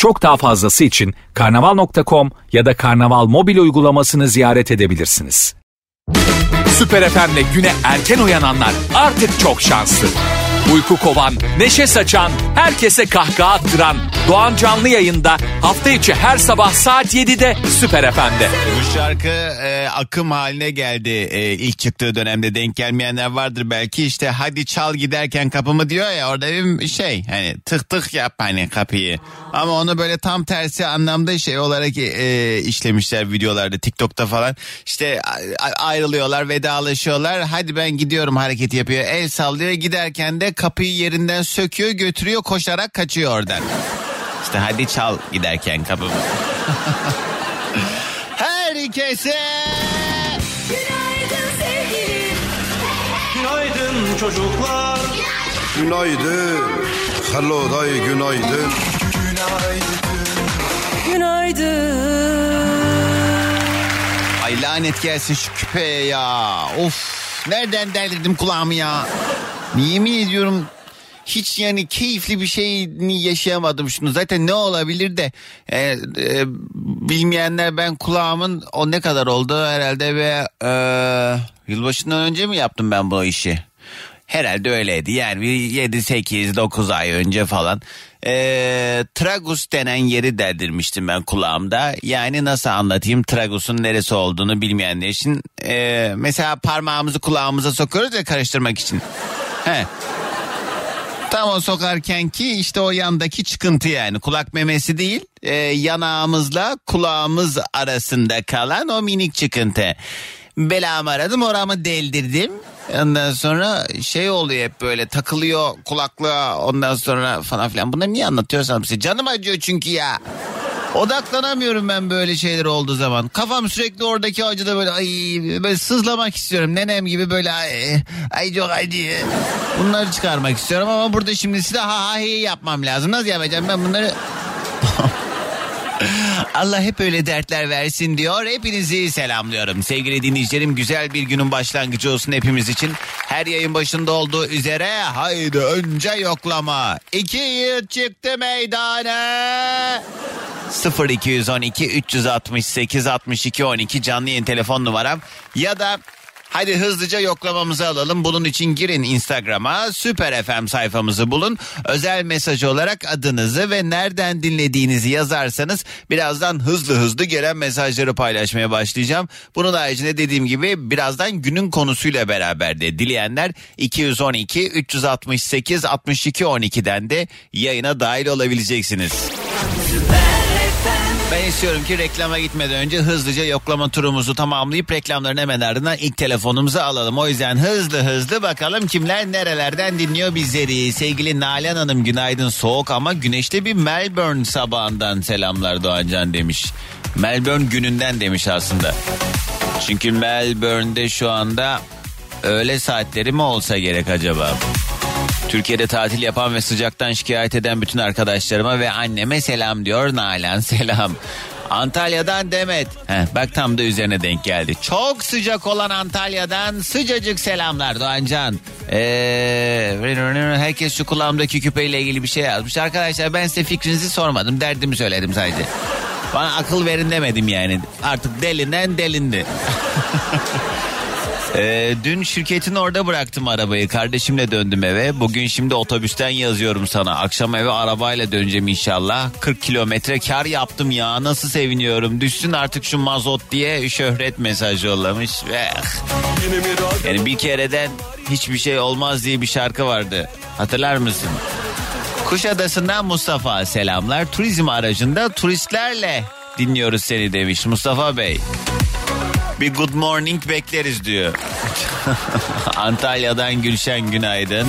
Çok daha fazlası için karnaval.com ya da karnaval mobil uygulamasını ziyaret edebilirsiniz. Süper FM'le güne erken uyananlar artık çok şanslı. Uyku kovan, neşe saçan, herkese kahkaha attıran Doğan Canlı yayında hafta içi her sabah saat 7'de Süper FM'de. Bu şarkı e, akım haline geldi. E, ilk çıktığı dönemde denk gelmeyenler vardır belki. İşte hadi çal giderken kapımı diyor ya orada bir şey hani tık tık yap hani kapıyı. Ama onu böyle tam tersi anlamda şey olarak e, işlemişler videolarda TikTok'ta falan. İşte ayrılıyorlar vedalaşıyorlar. Hadi ben gidiyorum. hareketi yapıyor. El sallıyor giderken de kapıyı yerinden söküyor götürüyor koşarak kaçıyor oradan. İşte hadi çal giderken kapımı. Herkese Günaydın sevgilim. Günaydın çocuklar. Günaydın. Hello dayı günaydın. Ay lanet gelsin şu küpeye ya. Of nereden delirdim kulağımı ya. Yemin ediyorum hiç yani keyifli bir şeyini yaşayamadım şunu. Zaten ne olabilir de e, e, bilmeyenler ben kulağımın o ne kadar oldu herhalde ve e, yılbaşından önce mi yaptım ben bu işi? Herhalde öyleydi yani bir 7 8 9 ay önce falan. Ee, tragus denen yeri deldirmiştim ben kulağımda. Yani nasıl anlatayım tragusun neresi olduğunu bilmeyenler için. Ee, mesela parmağımızı kulağımıza sokuyoruz ya karıştırmak için. He. Tam o sokarken ki işte o yandaki çıkıntı yani kulak memesi değil e, yanağımızla kulağımız arasında kalan o minik çıkıntı. Belamı aradım oramı deldirdim. Ondan sonra şey oluyor hep böyle takılıyor kulaklığa ondan sonra falan filan. Bunları niye anlatıyorsam size canım acıyor çünkü ya. Odaklanamıyorum ben böyle şeyler olduğu zaman. Kafam sürekli oradaki acıda böyle ay böyle sızlamak istiyorum. Nenem gibi böyle ay, ay çok acı. Bunları çıkarmak istiyorum ama burada şimdi size ha ha hi yapmam lazım. Nasıl yapacağım ben bunları? Allah hep öyle dertler versin diyor. Hepinizi selamlıyorum. Sevgili dinleyicilerim güzel bir günün başlangıcı olsun hepimiz için. Her yayın başında olduğu üzere haydi önce yoklama. İki yiğit çıktı meydana. 0212 368 62 12 canlı yayın telefon numaram ya da Hadi hızlıca yoklamamızı alalım. Bunun için girin Instagram'a Süper FM sayfamızı bulun. Özel mesaj olarak adınızı ve nereden dinlediğinizi yazarsanız birazdan hızlı hızlı gelen mesajları paylaşmaya başlayacağım. Bunun haricinde dediğim gibi birazdan günün konusuyla beraber de dileyenler 212 368 62 12'den de yayına dahil olabileceksiniz. Ben istiyorum ki reklama gitmeden önce hızlıca yoklama turumuzu tamamlayıp reklamların hemen ardından ilk telefonumuzu alalım. O yüzden hızlı hızlı bakalım kimler nerelerden dinliyor bizleri. Sevgili Nalan Hanım günaydın soğuk ama güneşli bir Melbourne sabahından selamlar Doğancan demiş. Melbourne gününden demiş aslında. Çünkü Melbourne'de şu anda öğle saatleri mi olsa gerek acaba? Türkiye'de tatil yapan ve sıcaktan şikayet eden bütün arkadaşlarıma ve anneme selam diyor Nalan selam. Antalya'dan Demet. Heh, bak tam da üzerine denk geldi. Çok sıcak olan Antalya'dan sıcacık selamlar Doğancan. Ee, herkes şu kulağımdaki küpeyle ilgili bir şey yazmış. Arkadaşlar ben size fikrinizi sormadım. Derdimi söyledim sadece. Bana akıl verin demedim yani. Artık delinden delindi. Ee, dün şirketin orada bıraktım arabayı. Kardeşimle döndüm eve. Bugün şimdi otobüsten yazıyorum sana. Akşam eve arabayla döneceğim inşallah. 40 kilometre kar yaptım ya. Nasıl seviniyorum. Düşsün artık şu mazot diye şöhret mesajı yollamış. Eh. Yani bir kereden hiçbir şey olmaz diye bir şarkı vardı. Hatırlar mısın? Kuşadası'ndan Mustafa selamlar. Turizm aracında turistlerle dinliyoruz seni demiş Mustafa Bey. Bir good morning bekleriz diyor. Antalya'dan Gülşen günaydın.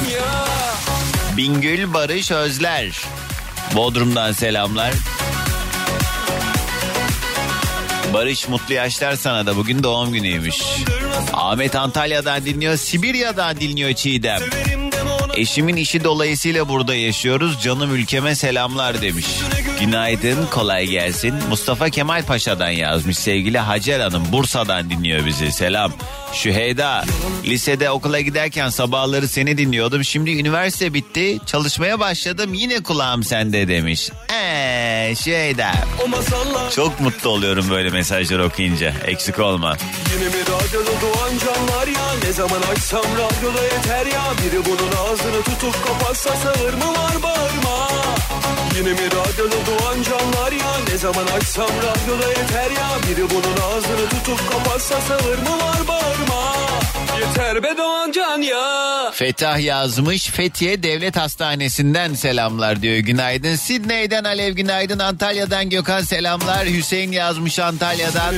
Bingül Barış Özler. Bodrum'dan selamlar. Barış mutlu yaşlar sana da bugün doğum günüymüş. Ahmet Antalya'dan dinliyor, Sibirya'dan dinliyor Çiğdem. Eşimin işi dolayısıyla burada yaşıyoruz. Canım ülkeme selamlar demiş. Günaydın, kolay gelsin. Mustafa Kemal Paşa'dan yazmış. Sevgili Hacer Hanım Bursa'dan dinliyor bizi. Selam. Şüheyda, lisede okula giderken sabahları seni dinliyordum. Şimdi üniversite bitti, çalışmaya başladım. Yine kulağım sende demiş. Eee Şüheyda. Çok mutlu oluyorum böyle mesajları okuyunca. Eksik olma. Yine mi radyoda doğan canlar ya Ne zaman açsam radyoda yeter ya. Biri bunun ağzını tutup kapatsa sağır mı var bağırma. Yine mi radyoda doğan canlar ya? Ne zaman açsam radyoda yeter ya. Biri bunun ağzını tutup kapatsa sağır mı var bağırma Yeter be doğan can ya Fetah yazmış Fethiye Devlet Hastanesi'nden selamlar diyor. Günaydın. Sidney'den Alev günaydın. Antalya'dan Gökhan selamlar. Hüseyin yazmış Antalya'dan.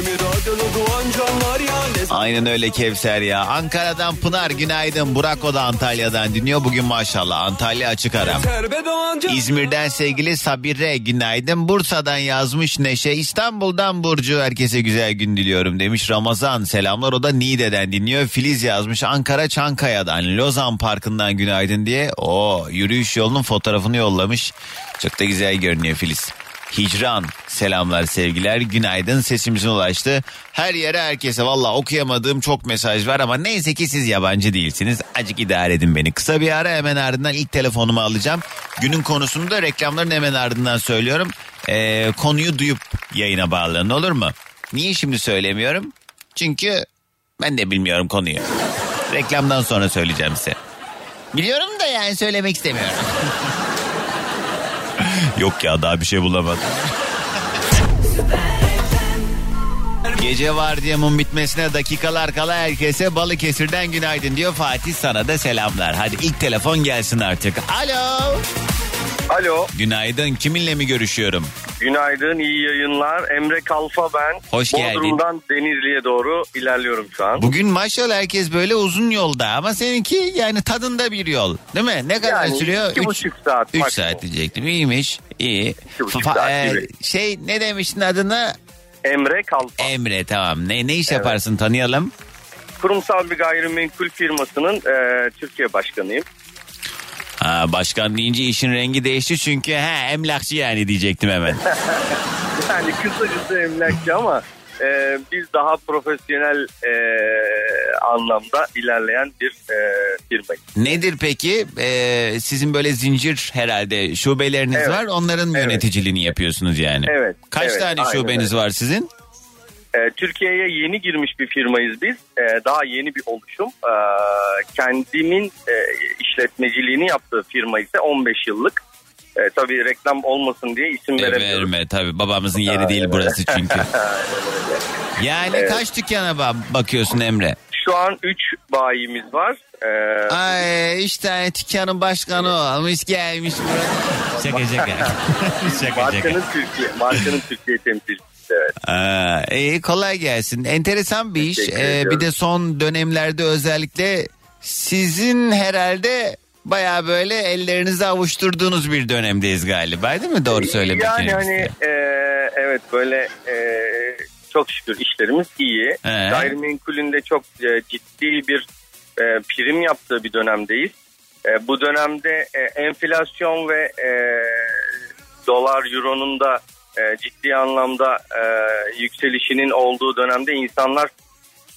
Aynen öyle Kevser ya. Ankara'dan Pınar günaydın. Burak o da Antalya'dan dinliyor. Bugün maşallah Antalya açık ara. İzmir'den sevgili Sabire günaydın. Bursa'dan yazmış Neşe. İstanbul'dan Burcu herkese güzel gün diliyorum demiş. Ramazan selamlar o da Niğde'den dinliyor. Filiz yazmış Ankara Çankaya'dan Lozan Parkı'ndan günaydın diye. O yürüyüş yolunun fotoğrafını yollamış. Çok da güzel görünüyor Filiz. Hicran selamlar sevgiler günaydın sesimizin ulaştı. Her yere herkese valla okuyamadığım çok mesaj var ama neyse ki siz yabancı değilsiniz. Acık idare edin beni. Kısa bir ara hemen ardından ilk telefonumu alacağım. Günün konusunu da reklamların hemen ardından söylüyorum. Ee, konuyu duyup yayına bağlanın olur mu? Niye şimdi söylemiyorum? Çünkü ben de bilmiyorum konuyu. Reklamdan sonra söyleyeceğim size. Biliyorum da yani söylemek istemiyorum. Yok ya daha bir şey bulamadım. Gece vardiyamın bitmesine dakikalar kala herkese Balıkesir'den günaydın diyor. Fatih sana da selamlar. Hadi ilk telefon gelsin artık. Alo. Alo, Günaydın. Kiminle mi görüşüyorum? günaydın, iyi yayınlar. Emre Kalfa ben. Hoş geldin. Bodrum'dan Denizli'ye doğru ilerliyorum şu an. Bugün maşallah herkes böyle uzun yolda ama seninki yani tadında bir yol. Değil mi? Ne kadar Yani sürüyor? iki Üç- buçuk saat Üç maksimum. saat diyecektim. İyiymiş. İyi. buçuk Fa- saat e, gibi. şey ne demiştin adına? Emre Kalfa. Emre tamam. Ne ne iş yaparsın tanıyalım. Kurumsal bir gayrimenkul firmasının e, Türkiye başkanıyım. Ha, başkan deyince işin rengi değişti çünkü ha emlakçı yani diyecektim hemen. Yani kısa kısa emlakçı ama e, biz daha profesyonel e, anlamda ilerleyen bir e, firmayız. Nedir peki? Ee, sizin böyle zincir herhalde şubeleriniz Evet. var. Onların Evet. yöneticiliğini yapıyorsunuz yani. Evet, Kaç evet, tane aynen şubeniz var sizin? E, Türkiye'ye yeni girmiş bir firmayız biz. E, daha yeni bir oluşum. E, kendimin e, işletmeciliğini yaptığı firma ise 15 yıllık. E, tabii reklam olmasın diye isim E, veremiyorum. verme tabii babamızın yeri değil burası çünkü. Yani Evet. kaç dükkana ba- bakıyorsun Emre? Şu an 3 bayimiz var. E, Ay üç tane dükkanın başkanı olmuş gelmiş burada. Şaka şaka. şaka markanın şaka. Türkiye, markanın Türkiye temsilcisi. Evet. Aa, iyi, kolay gelsin. Enteresan bir iş. Teşekkür Ee, bir de son dönemlerde özellikle sizin herhalde baya böyle ellerinizi avuşturduğunuz bir dönemdeyiz galiba değil mi? Doğru söylemek Yani gerekirse. hani e, evet böyle e, çok şükür işlerimiz iyi. He. Gayrimenkulünde çok e, ciddi bir e, prim yaptığı bir dönemdeyiz. E, bu dönemde e, enflasyon ve e, dolar euronun da e, ciddi anlamda e, yükselişinin olduğu dönemde insanlar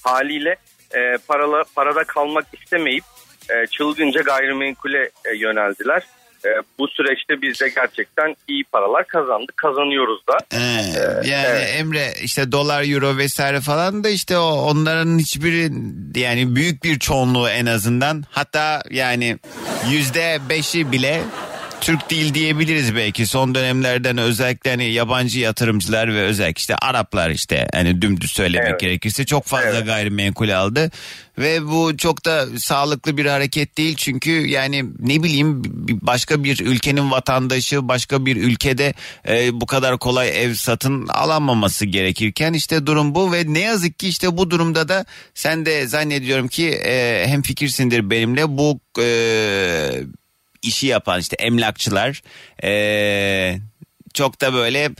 haliyle e, parala, parada kalmak istemeyip e, çılgınca gayrimenkule e, yöneldiler. E, bu süreçte biz de gerçekten iyi paralar kazandık. Kazanıyoruz da. Ee, yani Emre işte dolar euro vesaire falan da işte o onların hiçbiri yani büyük bir çoğunluğu en azından hatta yani yüzde beşi bile Türk değil diyebiliriz belki. Son dönemlerden özellikle hani yabancı yatırımcılar ve özellikle işte Araplar işte hani dümdüz söylemek Evet. gerekirse çok fazla Evet. gayrimenkul aldı. Ve bu çok da sağlıklı bir hareket değil. Çünkü yani ne bileyim başka bir ülkenin vatandaşı başka bir ülkede e, bu kadar kolay ev satın alamaması gerekirken işte durum bu. Ve ne yazık ki işte bu durumda da sen de zannediyorum ki e, hem fikirsindir benimle. Bu e, işi yapan işte emlakçılar e, çok da böyle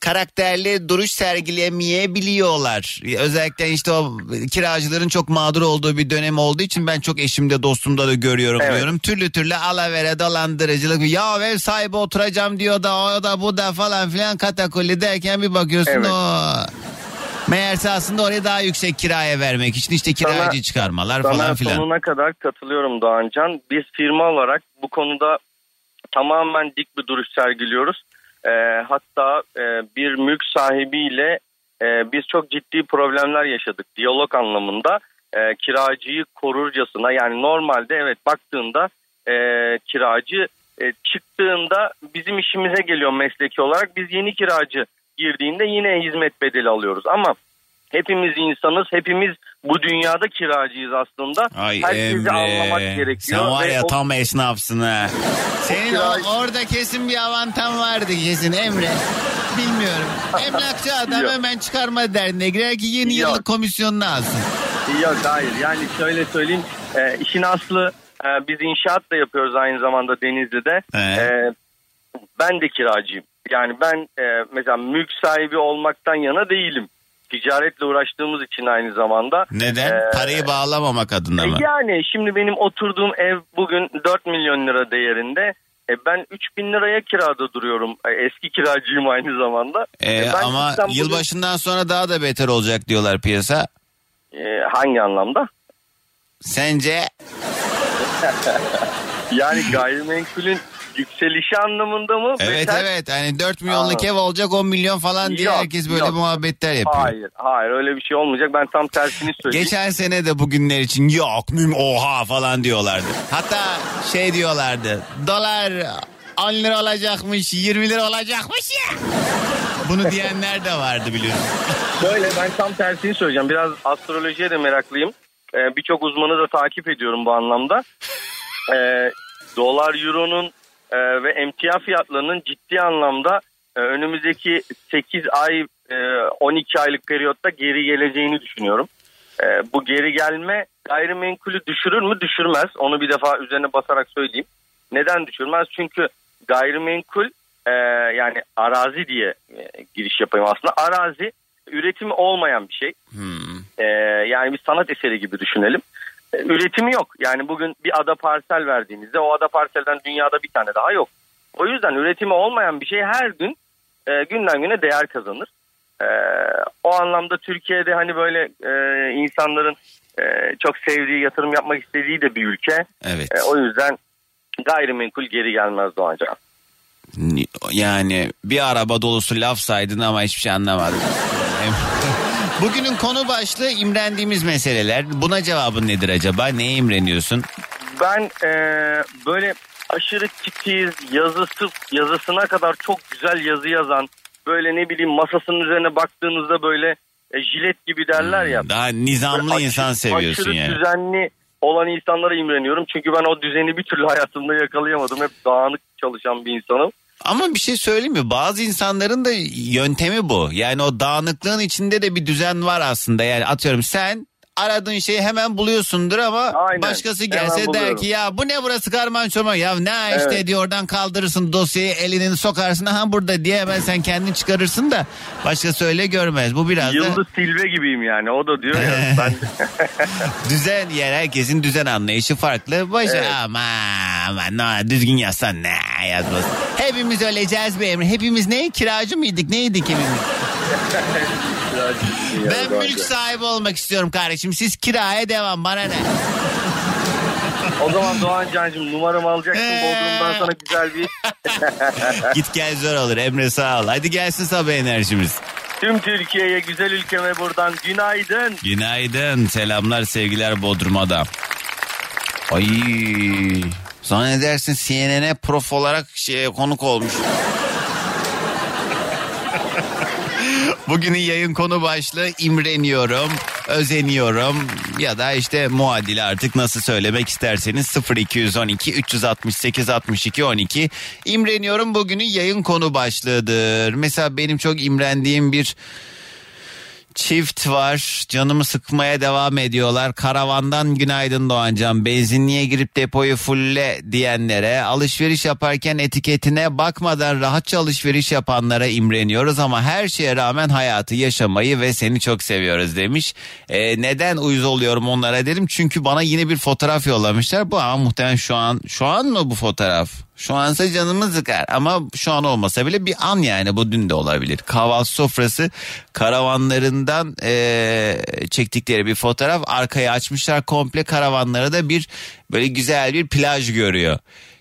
karakterli duruş sergilemeyebiliyorlar. Özellikle işte o kiracıların çok mağdur olduğu bir dönem olduğu için ben çok eşimde dostumda da görüyorum Evet. diyorum. Türlü türlü alavere dolandırıcılık. Ya ev sahibi oturacağım diyor da o da bu da falan filan katakulli derken bir bakıyorsun Evet. o... Meğerse aslında oraya daha yüksek kiraya vermek için işte kiracı Sana- çıkarmalar Sana falan filan. sonuna kadar katılıyorum Doğancan. Biz firma olarak bu konuda tamamen dik bir duruş sergiliyoruz. Ee, hatta e, bir mülk sahibiyle e, biz çok ciddi problemler yaşadık diyalog anlamında. E, kiracıyı korurcasına yani normalde evet baktığında e, kiracı e, çıktığında bizim işimize geliyor mesleki olarak. Biz yeni kiracı girdiğinde yine hizmet bedeli alıyoruz ama hepimiz insanız hepimiz bu dünyada kiracıyız aslında. Ay Herkesi anlamak gerekiyor. sen var ya o- tam esnafsın ha. Senin o- kiracı- orada kesin bir avantan vardı kesin Emre. Bilmiyorum. Emlakçı adam Yok. hemen çıkarma derdine girer ki yeni Yok. yıllık komisyonunu alsın. Yok hayır yani şöyle söyleyeyim e, işin aslı e, biz inşaat da yapıyoruz aynı zamanda Denizli'de. Evet. E, ben de kiracıyım. Yani ben e, mesela mülk sahibi olmaktan yana değilim. Ticaretle uğraştığımız için aynı zamanda. Neden? Ee, Parayı bağlamamak adına mı? Yani şimdi benim oturduğum ev bugün 4 milyon lira değerinde. E, ben 3 bin liraya kirada duruyorum. E, eski kiracıyım aynı zamanda. Ee, E, ben ama bugün- yılbaşından sonra daha da beter olacak diyorlar piyasa. E, hangi anlamda? Sence? Yani gayrimenkulün yükselişi anlamında mı? Evet Beter- evet hani 4 milyonluk Aa. ev olacak 10 milyon falan diye Yok, herkes böyle yok. muhabbetler yapıyor. Hayır, hayır öyle bir şey olmayacak. Ben tam tersini söyleyeyim. Geçen sene de bugünler için yok müm oha falan diyorlardı. Hatta şey diyorlardı. Dolar 10 lira olacakmış 20 lira olacakmış ya. Bunu diyenler de vardı biliyorsun. Böyle ben tam tersini söyleyeceğim. Biraz astrolojiye de meraklıyım. Ee, Birçok uzmanı da takip ediyorum bu anlamda. Ee, dolar, euronun e, ve emtia fiyatlarının ciddi anlamda e, önümüzdeki 8 ay, e, 12 aylık periyotta geri geleceğini düşünüyorum. E, bu geri gelme gayrimenkulü düşürür mü? Düşürmez. Onu bir defa üzerine basarak söyleyeyim. Neden düşürmez? Çünkü gayrimenkul e, yani arazi diye e, giriş yapayım aslında. Arazi üretimi olmayan bir şey. E, yani bir sanat eseri gibi düşünelim. Üretimi yok. Yani bugün bir ada parsel verdiğinizde o ada parselden dünyada bir tane daha yok. O yüzden üretimi olmayan bir şey her gün e, günden güne değer kazanır. E, o anlamda Türkiye'de hani böyle e, insanların e, çok sevdiği, yatırım yapmak istediği de bir ülke. Evet. E, o yüzden gayrimenkul geri gelmez Doğancan. Yani bir araba dolusu laf saydın ama hiçbir şey anlamadım. Bugünün konu başlığı imrendiğimiz meseleler. Buna cevabın nedir acaba? Neye imreniyorsun? Ben e, böyle aşırı titiz, yazısı yazısına kadar çok güzel yazı yazan, böyle ne bileyim masasının üzerine baktığınızda böyle e, jilet gibi derler ya. Daha nizamlı Aşırı- insan seviyorsun aşırı yani. düzenli olan insanlara imreniyorum. Çünkü ben o düzeni bir türlü hayatımda yakalayamadım. Hep dağınık çalışan bir insanım. Ama bir şey söyleyeyim mi? Bazı insanların da yöntemi bu. Yani o dağınıklığın içinde de bir düzen var aslında. Yani atıyorum sen aradığın şeyi hemen buluyorsundur ama Aynen, başkası hemen gelse der buluyorum. ki ya bu ne burası karman çorman ya ne işte Evet. diyor oradan kaldırırsın dosyayı elini sokarsın ha burada diye hemen sen kendin çıkarırsın da başkası öyle görmez. Bu biraz da Yıldız Tilbe gibiyim yani. O da diyor ya ben düzen yer herkesin düzen anlayışı farklı. Başı Evet. ama ama ne düzgün yazsan ne yazmasın. Hepimiz öleceğiz be Emre. Hepimiz ne kiracı mıydık neydik hepimiz? Ben mülk sahibi olmak istiyorum kardeşim. Siz kiraya devam bana ne? O zaman Doğan Can'cığım numaramı alacaksın. Ee. Bodrum'dan sana güzel bir Git gel zor olur Emre sağ ol. Hadi gelsin sabah enerjimiz. tüm Türkiye'ye güzel ülkeme buradan günaydın. Günaydın. Selamlar sevgiler Bodrum'a da. Ay zannedersin CNN'e prof olarak şey, konuk olmuş. Bugünün yayın konu başlığı imreniyorum, özeniyorum ya da işte muadili artık nasıl söylemek isterseniz 0212 368 62 12 imreniyorum bugünün yayın konu başlığıdır. Mesela benim çok imrendiğim bir çift var. Canımı sıkmaya devam ediyorlar. Karavandan günaydın Doğancan. Benzinliğe girip depoyu fulle diyenlere, alışveriş yaparken etiketine bakmadan rahatça alışveriş yapanlara imreniyoruz ama her şeye rağmen hayatı yaşamayı ve seni çok seviyoruz demiş. Ee, neden uyuz oluyorum onlara dedim. Çünkü bana yine bir fotoğraf yollamışlar. Bu ama muhtemelen şu an şu an mı bu fotoğraf? Şu ansa canımı sıkar ama şu an olmasa bile bir an yani bu dün de olabilir. Kahvaltı sofrası karavanlarından eee, çektikleri bir fotoğraf. Arkaya açmışlar komple karavanlara da bir böyle güzel bir plaj görüyor.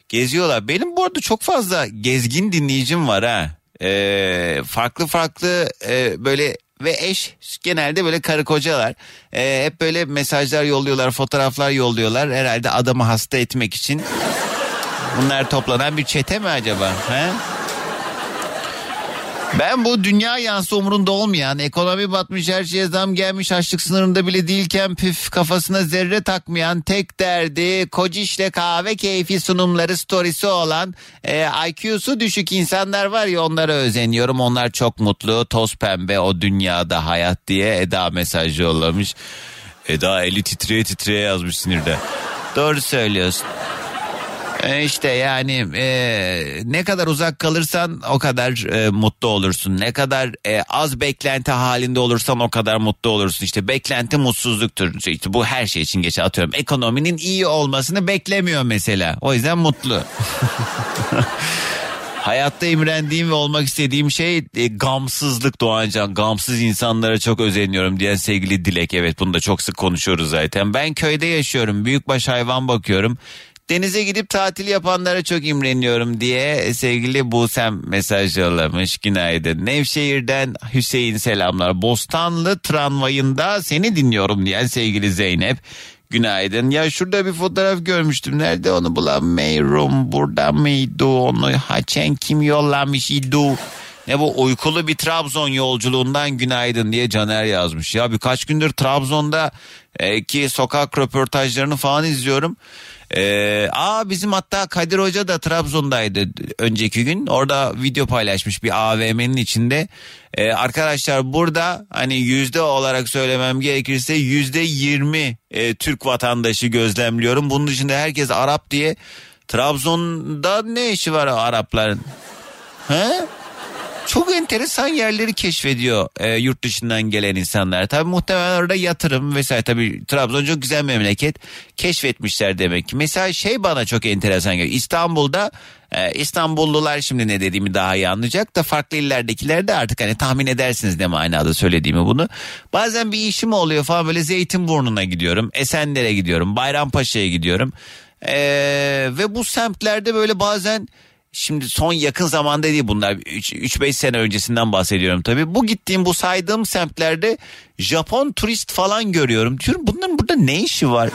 Geziyorlar. Benim bu arada çok fazla gezgin dinleyicim var ha. Eee, farklı farklı eee, böyle ve eş genelde böyle karı kocalar Eee, hep böyle mesajlar yolluyorlar fotoğraflar yolluyorlar herhalde adamı hasta etmek için Bunlar toplanan bir çete mi acaba? He? Ben bu dünya yansı umurunda olmayan, ekonomi batmış her şeye zam gelmiş açlık sınırında bile değilken püf kafasına zerre takmayan tek derdi kocişle kahve keyfi sunumları storiesi olan e, IQ'su düşük insanlar var ya onlara özeniyorum. Onlar çok mutlu toz pembe o dünyada hayat diye Eda mesaj yollamış. Eda eli titreye titreye yazmış sinirde. Doğru söylüyorsun. E, işte yani e, ne kadar uzak kalırsan o kadar e, mutlu olursun. Ne kadar e, az beklenti halinde olursan o kadar mutlu olursun. İşte beklenti mutsuzluktur. İşte bu her şey için geçer atıyorum. Ekonominin iyi olmasını beklemiyor mesela. O yüzden mutlu. Hayatta imrendiğim ve olmak istediğim şey e, gamsızlık Doğancan. Gamsız insanlara çok özeniyorum diyen sevgili Dilek. Evet bunu da çok sık konuşuyoruz zaten. Ben köyde yaşıyorum. Büyükbaş hayvan bakıyorum. Denize gidip tatil yapanlara çok imreniyorum diye sevgili Busem mesaj yollamış. Günaydın. Nevşehir'den Hüseyin selamlar. Bostanlı tramvayında seni dinliyorum diyen sevgili Zeynep. Günaydın. Ya şurada bir fotoğraf görmüştüm. Nerede onu bulamıyorum. Burada mıydı onu? Haçen kim yollamış idi? Ne bu uykulu bir Trabzon yolculuğundan günaydın diye Caner yazmış. Ya birkaç gündür Trabzon'da e, ki sokak röportajlarını falan izliyorum. Ee, aa bizim hatta Kadir Hoca da Trabzon'daydı önceki gün. Orada video paylaşmış bir AVM'nin içinde. Ee, arkadaşlar burada hani yüzde olarak söylemem gerekirse yüzde yirmi e, Türk vatandaşı gözlemliyorum. Bunun dışında herkes Arap diye. Trabzon'da ne işi var Arapların? He? Çok enteresan yerleri keşfediyor e, yurt dışından gelen insanlar. Tabii muhtemelen orada yatırım vesaire. Tabii Trabzon çok güzel memleket. Keşfetmişler demek ki. Mesela şey bana çok enteresan geliyor. İstanbul'da e, İstanbullular şimdi ne dediğimi daha iyi anlayacak da farklı illerdekiler de artık hani tahmin edersiniz ne manada söylediğimi bunu. Bazen bir işim oluyor falan böyle Zeytinburnu'na gidiyorum. Esenler'e gidiyorum. Bayrampaşa'ya gidiyorum. E, ve bu semtlerde böyle bazen Şimdi son yakın zamanda değil bunlar 3-5 sene öncesinden bahsediyorum tabii. Bu gittiğim bu saydığım semtlerde Japon turist falan görüyorum. Diyorum bunların burada ne işi var?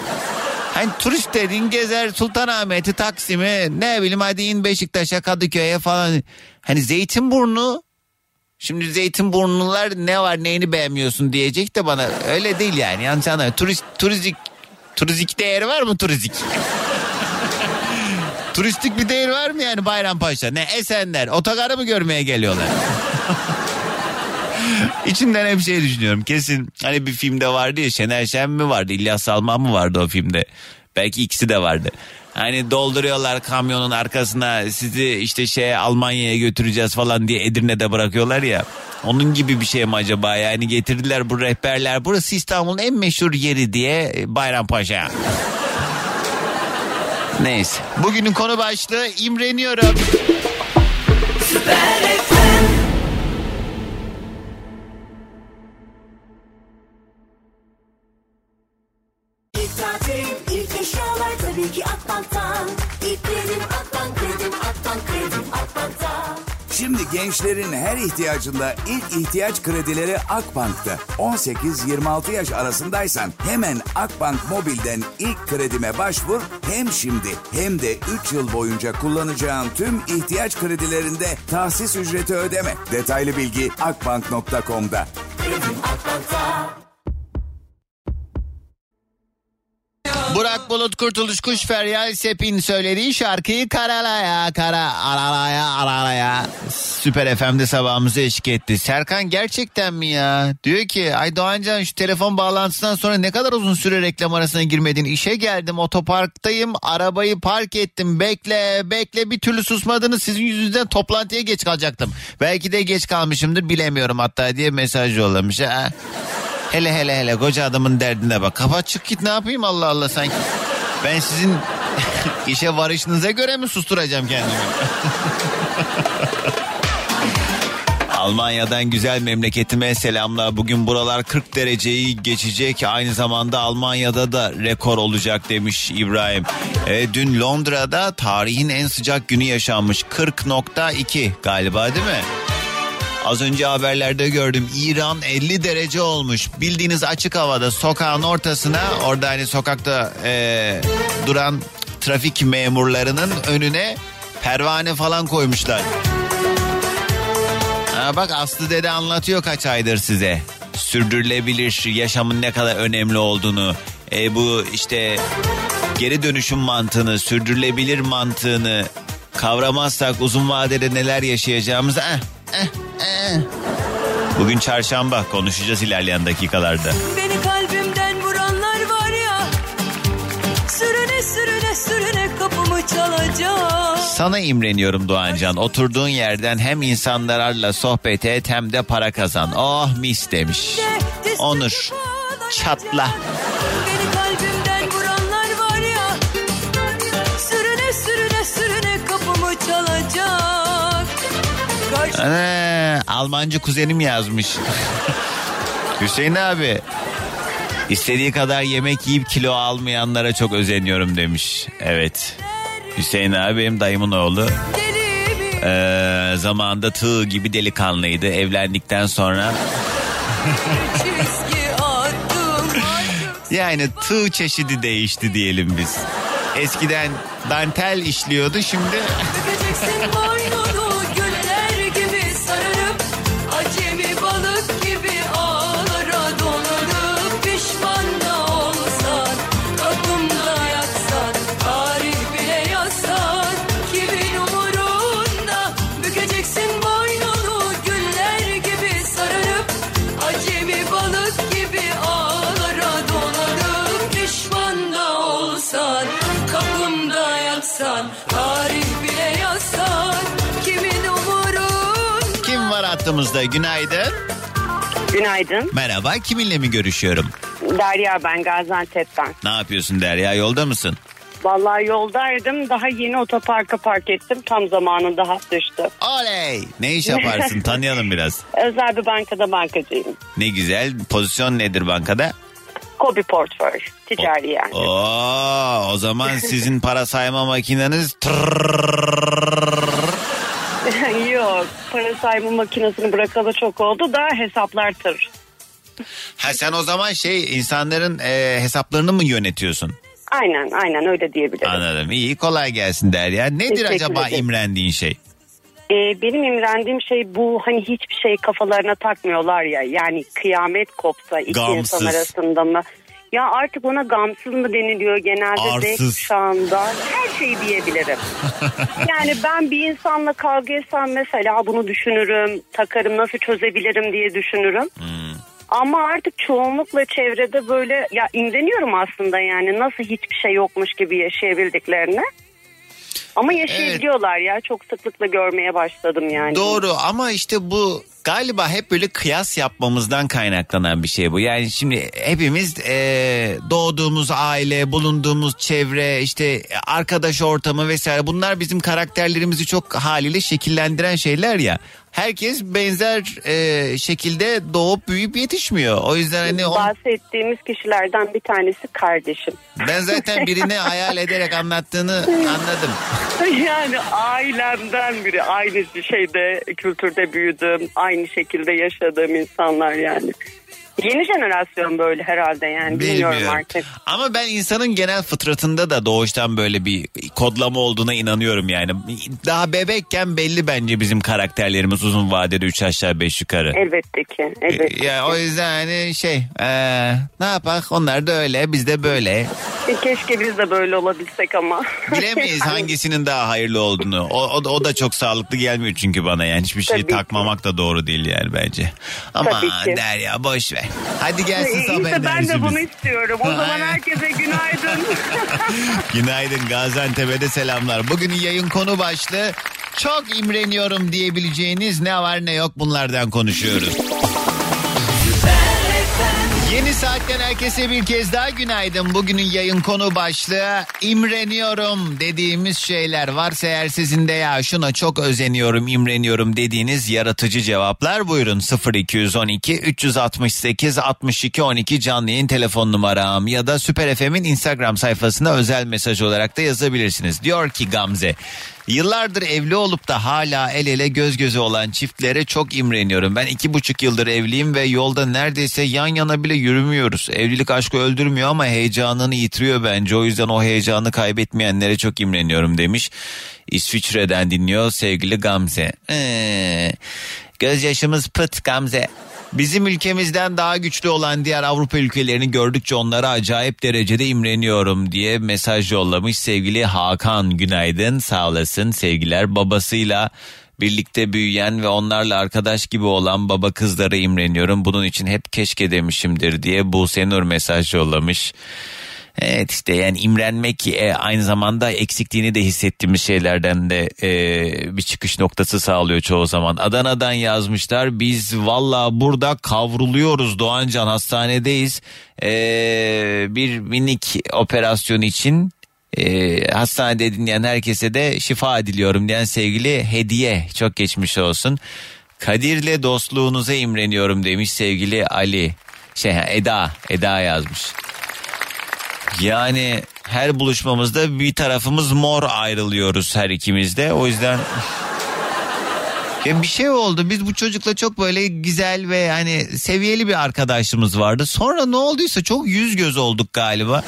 Hani turist dediğin gezer Sultanahmet'i, Taksim'i ne bileyim hadi in Beşiktaş'a, Kadıköy'e falan. Hani Zeytinburnu Şimdi Zeytinburnular ne var neyini beğenmiyorsun diyecek de bana öyle değil yani. Yanlış anlama. Turist, turistik, turistik değeri var mı turistik? Turistik bir değer var mı yani Bayrampaşa? Ne Esenler otogarı mı görmeye geliyorlar? İçimden hep şey düşünüyorum. Kesin hani bir filmde vardı ya Şener Şen mi vardı İlyas Salman mı vardı o filmde? Belki ikisi de vardı. Hani dolduruyorlar kamyonun arkasına sizi işte şey Almanya'ya götüreceğiz falan diye Edirne'de bırakıyorlar ya. Onun gibi bir şey mi acaba yani getirdiler bu rehberler burası İstanbul'un en meşhur yeri diye Bayrampaşa. Neyse. Bugünün konu başlığı imreniyorum. İlk tatil, ilk eşyalar tabii ki Akbank'tan. İlk kredim Akbank, kredim Akbank, kredim Akbank'ta. Şimdi gençlerin her ihtiyacında ilk ihtiyaç kredileri Akbank'ta. 18-26 yaş arasındaysan hemen Akbank Mobil'den ilk kredime başvur. Hem şimdi hem de 3 yıl boyunca kullanacağın tüm ihtiyaç kredilerinde tahsis ücreti ödeme. Detaylı bilgi akbank.com'da. Burak Bulut Kurtuluş Kuş Feryal Sepin söylediği şarkıyı karalaya kara aralaya aralaya Süper FM'de sabahımıza eşlik etti. Serkan gerçekten mi ya? Diyor ki ay Doğancan şu telefon bağlantısından sonra ne kadar uzun süre reklam arasına girmedin. İşe geldim otoparktayım arabayı park ettim bekle bekle bir türlü susmadınız sizin yüzünüzden toplantıya geç kalacaktım. Belki de geç kalmışımdır bilemiyorum hatta diye mesaj yollamış. Ha. Hele hele hele koca adamın derdine bak. Kapat çık git ne yapayım Allah Allah sanki. Ben sizin işe varışınıza göre mi susturacağım kendimi? Almanya'dan güzel memleketime selamlar. Bugün buralar 40 dereceyi geçecek. Aynı zamanda Almanya'da da rekor olacak demiş İbrahim. E, dün Londra'da tarihin en sıcak günü yaşanmış. 40.2 galiba değil mi? Az önce haberlerde gördüm İran 50 derece olmuş. Bildiğiniz açık havada sokağın ortasına orada hani sokakta e, duran trafik memurlarının önüne pervane falan koymuşlar. Ha bak Aslı dede anlatıyor kaç aydır size. Sürdürülebilir yaşamın ne kadar önemli olduğunu. E, bu işte geri dönüşüm mantığını, sürdürülebilir mantığını kavramazsak uzun vadede neler yaşayacağımızı... Eh, eh, eh. Bugün çarşamba konuşacağız ilerleyen dakikalarda. Beni kalbimden vuranlar var ya Sürüne sürüne sürüne kapımı çalacak Sana imreniyorum Doğancan. Oturduğun yerden hem insanlarla sohbet et hem de para kazan. Oh mis demiş. Onur çatla. Beni kalbimden vuranlar var ya Sürüne sürüne sürüne kapımı çalacak Karşı Ana, Almancı kuzenim yazmış. Hüseyin abi. İstediği kadar yemek yiyip kilo almayanlara çok özeniyorum demiş. Evet. Hüseyin abi benim dayımın oğlu. Ee, zamanında tığ gibi delikanlıydı. Evlendikten sonra yani tığ çeşidi değişti diyelim biz. Eskiden dantel işliyordu şimdi hattımızda. Günaydın. Günaydın. Merhaba. Kiminle mi görüşüyorum? Derya ben Gaziantep'ten. Ne yapıyorsun Derya? Yolda mısın? Vallahi yoldaydım. Daha yeni otoparka park ettim. Tam zamanında hat düştü. Oley! Ne iş yaparsın? Tanıyalım biraz. Özel bir bankada bankacıyım. Ne güzel. Pozisyon nedir bankada? Kobi portföy. Ticari yani. Oo, o zaman sizin para sayma makineniz Yok parası sayma makinesini bırakalı çok oldu da hesaplar tır. Ha sen o zaman şey insanların e, hesaplarını mı yönetiyorsun? Aynen aynen öyle diyebilirim. Anladım. İyi kolay gelsin Derya. Nedir Teşekkür acaba ederim. imrendiğin şey? Ee, benim imrendiğim şey bu hani hiçbir şey kafalarına takmıyorlar ya. Yani kıyamet kopsa iki Gamsız. insan arasında mı? Ya artık ona gamsız mı deniliyor genelde Z Arsız. kuşağında? Her şeyi diyebilirim. yani ben bir insanla kavga etsem mesela bunu düşünürüm, takarım nasıl çözebilirim diye düşünürüm. Hmm. Ama artık çoğunlukla çevrede böyle ya imreniyorum aslında yani nasıl hiçbir şey yokmuş gibi yaşayabildiklerini. Ama yaşayabiliyorlar ya çok sıklıkla görmeye başladım yani. Doğru ama işte bu galiba hep böyle kıyas yapmamızdan kaynaklanan bir şey bu. Yani şimdi hepimiz eee, doğduğumuz aile, bulunduğumuz çevre, işte arkadaş ortamı vesaire bunlar bizim karakterlerimizi çok haliyle şekillendiren şeyler ya. Herkes benzer eee, şekilde doğup büyüyüp yetişmiyor. O yüzden hani on- Bahsettiğimiz kişilerden bir tanesi kardeşim. ben zaten birini hayal ederek anlattığını anladım. yani ailemden biri aynı şeyde kültürde büyüdüm aynı şekilde yaşadığım insanlar yani. Yeni jenerasyon böyle herhalde yani bilmiyorum Bilmiyorum. artık. Ama ben insanın genel fıtratında da doğuştan böyle bir kodlama olduğuna inanıyorum yani. Daha bebekken belli bence bizim karakterlerimiz uzun vadede 3 aşağı 5 yukarı. Elbette ki. Elbette Ya o yüzden hani şey eee, ne yapak onlar da öyle biz de böyle. E, Keşke biz de böyle olabilsek ama. Bilemeyiz hangisinin daha hayırlı olduğunu. O, o, o da çok sağlıklı gelmiyor çünkü bana yani. Hiçbir şey Tabii ki. takmamak da doğru değil yani bence. Ama. Derya boş ver. Hadi gelsin İşte sabah ben de bunu istiyorum. O zaman herkese günaydın. Günaydın Gaziantep'e de selamlar. Bugünün yayın konu başlığı çok imreniyorum diyebileceğiniz ne var ne yok bunlardan konuşuyoruz. Yeni saatten herkese bir kez daha günaydın. Bugünün yayın konu başlığı imreniyorum dediğimiz şeyler varsa eğer sizin de ya şuna çok özeniyorum, imreniyorum dediğiniz yaratıcı cevaplar buyurun 0212 368 62 12 canlı yayın telefon numaram ya da Süper FM'in Instagram sayfasına özel mesaj olarak da yazabilirsiniz. Diyor ki Gamze Yıllardır evli olup da hala el ele göz göze olan çiftlere çok imreniyorum. Ben iki buçuk yıldır evliyim ve yolda neredeyse yan yana bile yürümüyoruz. Evlilik aşkı öldürmüyor ama heyecanını yitiriyor bence. O yüzden o heyecanı kaybetmeyenlere çok imreniyorum demiş. İsviçre'den dinliyor sevgili Gamze. Ee, gözyaşımız pıt Gamze. Bizim ülkemizden daha güçlü olan diğer Avrupa ülkelerini gördükçe onlara acayip derecede imreniyorum diye mesaj yollamış sevgili Hakan. Günaydın sağ olasın. Sevgiler babasıyla birlikte büyüyen ve onlarla arkadaş gibi olan baba kızlara imreniyorum. Bunun için hep keşke demişimdir diye Buse Nur mesaj yollamış. Evet işte yani imrenmek e, aynı zamanda eksikliğini de hissettiğimiz şeylerden de e, bir çıkış noktası sağlıyor çoğu zaman. Adana'dan yazmışlar biz valla burada kavruluyoruz Doğancan hastanedeyiz. E, bir minik operasyon için e, hastanede dinleyen herkese de şifa diliyorum diyen sevgili Hediye çok geçmiş olsun. Kadir'le dostluğunuza imreniyorum demiş sevgili Ali. Şey Eda, Eda yazmış. Yani her buluşmamızda bir tarafımız mor ayrılıyoruz her ikimizde. O yüzden ya bir şey oldu. Biz bu çocukla çok böyle güzel ve hani seviyeli bir arkadaşlığımız vardı. Sonra ne olduysa çok yüz göz olduk galiba.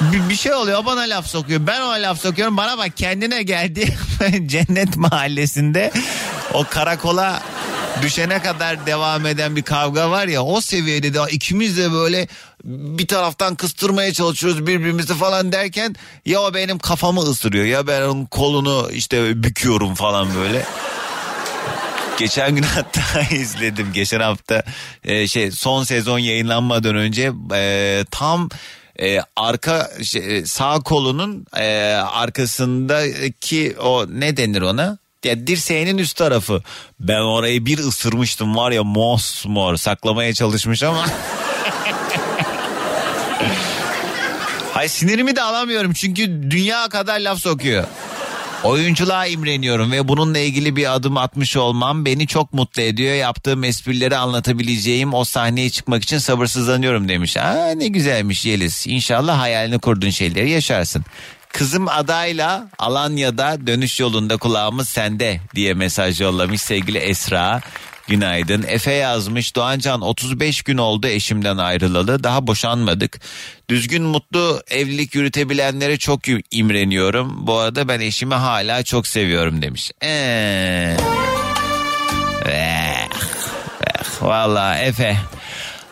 Bir, bir şey oluyor bana laf sokuyor. Ben ona laf sokuyorum. Bana bak kendine geldi. Cennet mahallesinde o karakola düşene kadar devam eden bir kavga var ya o seviyede de ikimiz de böyle bir taraftan kıstırmaya çalışıyoruz birbirimizi falan derken ya o benim kafamı ısırıyor ya ben onun kolunu işte büküyorum falan böyle. Geçen gün hatta izledim. Geçen hafta e, şey son sezon yayınlanmadan önce e, tam e, arka şey, sağ kolunun e, arkasındaki o ne denir ona? Ya dirseğinin üst tarafı. Ben orayı bir ısırmıştım var ya mosmor saklamaya çalışmış ama. Hay sinirimi de alamıyorum çünkü dünya kadar laf sokuyor. Oyunculuğa imreniyorum ve bununla ilgili bir adım atmış olmam beni çok mutlu ediyor. Yaptığım esprileri anlatabileceğim o sahneye çıkmak için sabırsızlanıyorum demiş. Aa ne güzelmiş Yeliz. İnşallah hayalini kurduğun şeyleri yaşarsın. Kızım adayla Alanya'da dönüş yolunda kulağımız sende diye mesaj yollamış sevgili Esra. Günaydın. Efe yazmış. Doğancan 35 gün oldu eşimden ayrılalı. Daha boşanmadık. Düzgün mutlu evlilik yürütebilenlere çok imreniyorum. Bu arada ben eşimi hala çok seviyorum demiş. Eee. Eh, eh, Valla Efe.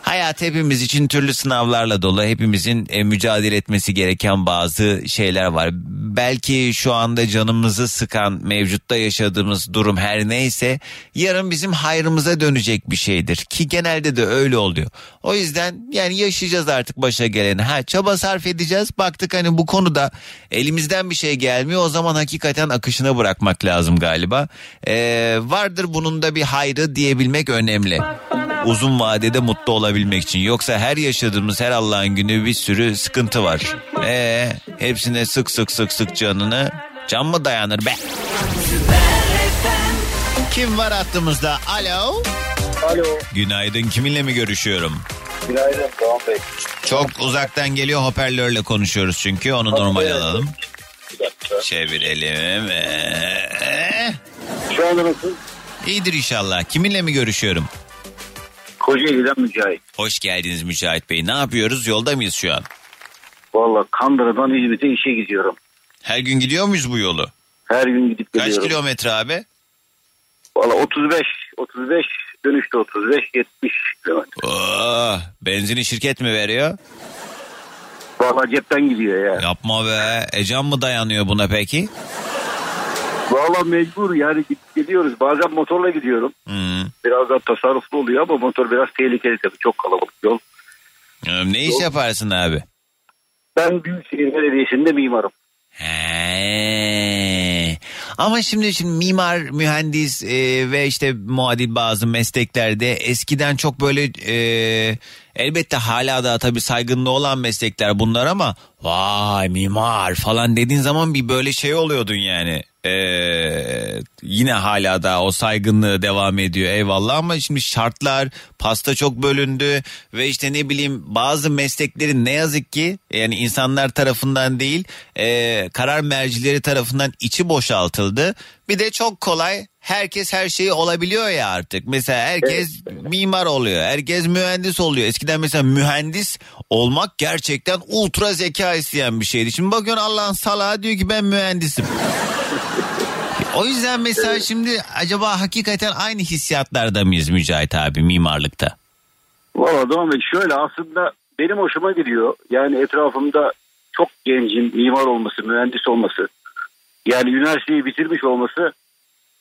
Hayat hepimiz için türlü sınavlarla dolu. Hepimizin e, mücadele etmesi gereken bazı şeyler var. Belki şu anda canımızı sıkan mevcutta yaşadığımız durum her neyse yarın bizim hayrımıza dönecek bir şeydir. Ki genelde de öyle oluyor. O yüzden yani yaşayacağız artık başa geleni. Ha çaba sarf edeceğiz. Baktık hani bu konuda elimizden bir şey gelmiyor. O zaman hakikaten akışına bırakmak lazım galiba. Ee, vardır bunun da bir hayrı diyebilmek önemli uzun vadede mutlu olabilmek için. Yoksa her yaşadığımız her Allah'ın günü bir sürü sıkıntı var. Ee, hepsine sık sık sık sık canını can mı dayanır be? Kim var hattımızda? Alo. Alo. Günaydın. Kiminle mi görüşüyorum? Günaydın Doğan Bey. Çok uzaktan geliyor hoparlörle konuşuyoruz çünkü onu normal alalım. Çevirelim. Ee, Şu anda nasıl? İyidir inşallah. Kiminle mi görüşüyorum? Kocaeli'den Mücahit. Hoş geldiniz Mücahit Bey. Ne yapıyoruz? Yolda mıyız şu an? Valla Kandıra'dan İzmit'e işe gidiyorum. Her gün gidiyor muyuz bu yolu? Her gün gidip Kaç geliyorum. kilometre abi? Valla 35, 35, dönüşte 35, 70 kilometre. Oo, benzini şirket mi veriyor? Valla cepten gidiyor ya. Yapma be. Ecan mı dayanıyor buna peki? Valla mecbur yani gidip geliyoruz. Bazen motorla gidiyorum. Hmm. Biraz daha tasarruflu oluyor ama motor biraz tehlikeli tabii. Çok kalabalık yol. Ne iş yaparsın abi? Ben Büyükşehir Belediyesi'nde mimarım. He. Ama şimdi şimdi mimar, mühendis e, ve işte muadil bazı mesleklerde eskiden çok böyle e, elbette hala da tabii saygınlığı olan meslekler bunlar ama vay mimar falan dediğin zaman bir böyle şey oluyordun yani. E, yine hala da o saygınlığı devam ediyor eyvallah ama şimdi şartlar pasta çok bölündü ve işte ne bileyim bazı mesleklerin ne yazık ki yani insanlar tarafından değil e, karar mercileri tarafından içi boşaltıldı. Bir de çok kolay herkes her şeyi olabiliyor ya artık. Mesela herkes mimar oluyor. Herkes mühendis oluyor. Eskiden mesela mühendis olmak gerçekten ultra zeka isteyen bir şeydi. Şimdi bakıyorsun Allah'ın salağı diyor ki ben mühendisim. O yüzden mesela şimdi acaba hakikaten aynı hissiyatlarda mıyız Mücahit abi mimarlıkta? Valla Doğan Bey şöyle aslında benim hoşuma gidiyor. Yani etrafımda çok gencin mimar olması, mühendis olması. Yani üniversiteyi bitirmiş olması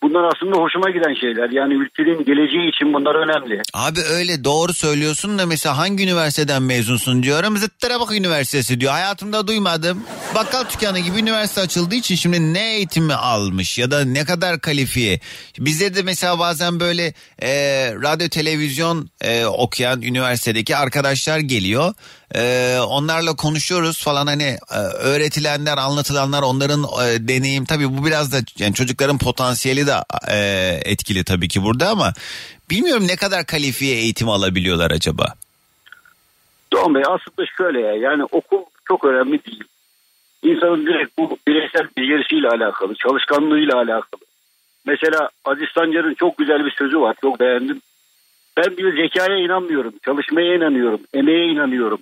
bunlar aslında hoşuma giden şeyler. Yani ülkenin geleceği için bunlar önemli. Abi öyle doğru söylüyorsun da mesela hangi üniversiteden mezunsun diyorum. Zıttıra bak üniversitesi diyor. Hayatımda duymadım. Bakkal dükkanı gibi üniversite açıldığı için şimdi ne eğitimi almış ya da ne kadar kalifiye. Bizde de mesela bazen böyle e, radyo televizyon e, okuyan üniversitedeki arkadaşlar geliyor. E, onlarla konuşuyoruz falan hani e, öğretilenler anlatılanlar onların e, deneyim tabii bu biraz da yani çocukların potansiyeli de e, etkili tabii ki burada ama bilmiyorum ne kadar kalifiye eğitim alabiliyorlar acaba. Doğan Bey aslında şöyle ya yani okul çok önemli değil. İnsanın direkt bu bireysel becerisiyle alakalı, çalışkanlığıyla alakalı. Mesela Aziz Sancar'ın çok güzel bir sözü var, çok beğendim. Ben diyor zekaya inanmıyorum, çalışmaya inanıyorum, emeğe inanıyorum.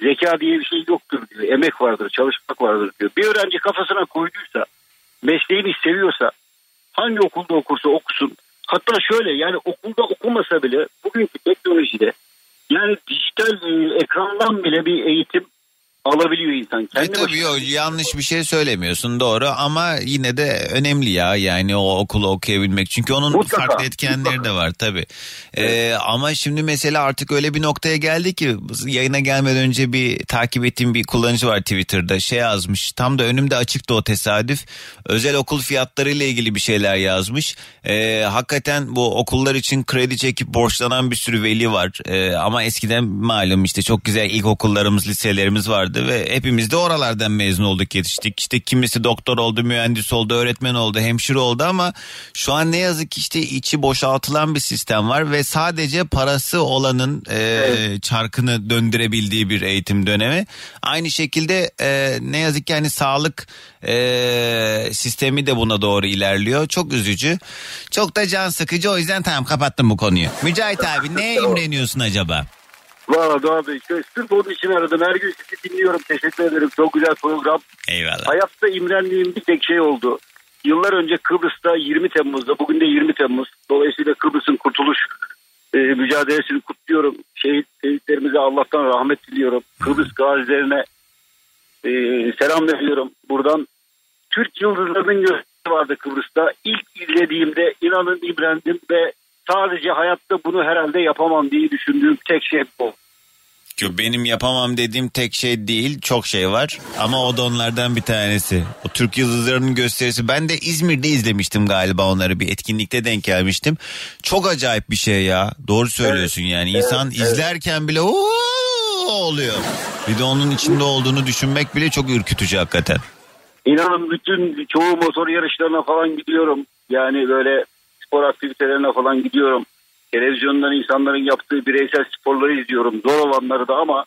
Zeka diye bir şey yoktur diyor, emek vardır, çalışmak vardır diyor. Bir öğrenci kafasına koyduysa, mesleğini seviyorsa, hangi okulda okursa okusun. Hatta şöyle yani okulda okumasa bile bugünkü teknolojide yani dijital e, ekrandan bile bir eğitim alabiliyor insan. E Kendi tabii yok, yanlış bir şey söylemiyorsun doğru ama yine de önemli ya yani o okulu okuyabilmek. Çünkü onun Mutlaka, farklı etkenleri de var tabii. Ee, ama şimdi mesela artık öyle bir noktaya geldi ki yayına gelmeden önce bir takip ettiğim bir kullanıcı var Twitter'da şey yazmış. Tam da önümde açıktı o tesadüf. Özel okul fiyatları ile ilgili bir şeyler yazmış. Ee, hakikaten bu okullar için kredi çekip borçlanan bir sürü veli var. Ee, ama eskiden malum işte çok güzel ilkokullarımız, liselerimiz vardı ve hepimiz de oralardan mezun olduk yetiştik. İşte kimisi doktor oldu, mühendis oldu, öğretmen oldu, hemşire oldu ama şu an ne yazık ki işte içi boşaltılan bir sistem var ve sadece parası olanın e, çarkını döndürebildiği bir eğitim dönemi. Aynı şekilde e, ne yazık ki hani sağlık e, sistemi de buna doğru ilerliyor. Çok üzücü. Çok da can sıkıcı o yüzden tamam kapattım bu konuyu. Mücahit abi neye imreniyorsun acaba? Valla Doğan Bey sırf onun için aradım. Her gün sizi dinliyorum. Teşekkür ederim. Çok güzel program. Eyvallah. Hayatta imrendiğim bir tek şey oldu. Yıllar önce Kıbrıs'ta 20 Temmuz'da bugün de 20 Temmuz. Dolayısıyla Kıbrıs'ın kurtuluş e, mücadelesini kutluyorum. Şehit, şehitlerimize Allah'tan rahmet diliyorum. Kıbrıs gazilerine e, selam veriyorum. Buradan Türk yıldızlarının gösterisi vardı Kıbrıs'ta. İlk izlediğimde inanın imrendim ve sadece hayatta bunu herhalde yapamam diye düşündüğüm tek şey bu. Yo, Benim yapamam dediğim tek şey değil çok şey var ama o da onlardan bir tanesi. O Türk Yıldızları'nın gösterisi ben de İzmir'de izlemiştim galiba onları bir etkinlikte denk gelmiştim. Çok acayip bir şey ya doğru söylüyorsun yani insan izlerken bile "Oo!" oluyor. Bir de onun içinde olduğunu düşünmek bile çok ürkütücü hakikaten. İnanın bütün çoğu motor yarışlarına falan gidiyorum. Yani böyle spor aktivitelerine falan gidiyorum. Televizyondan insanların yaptığı bireysel sporları izliyorum. Zor olanları da ama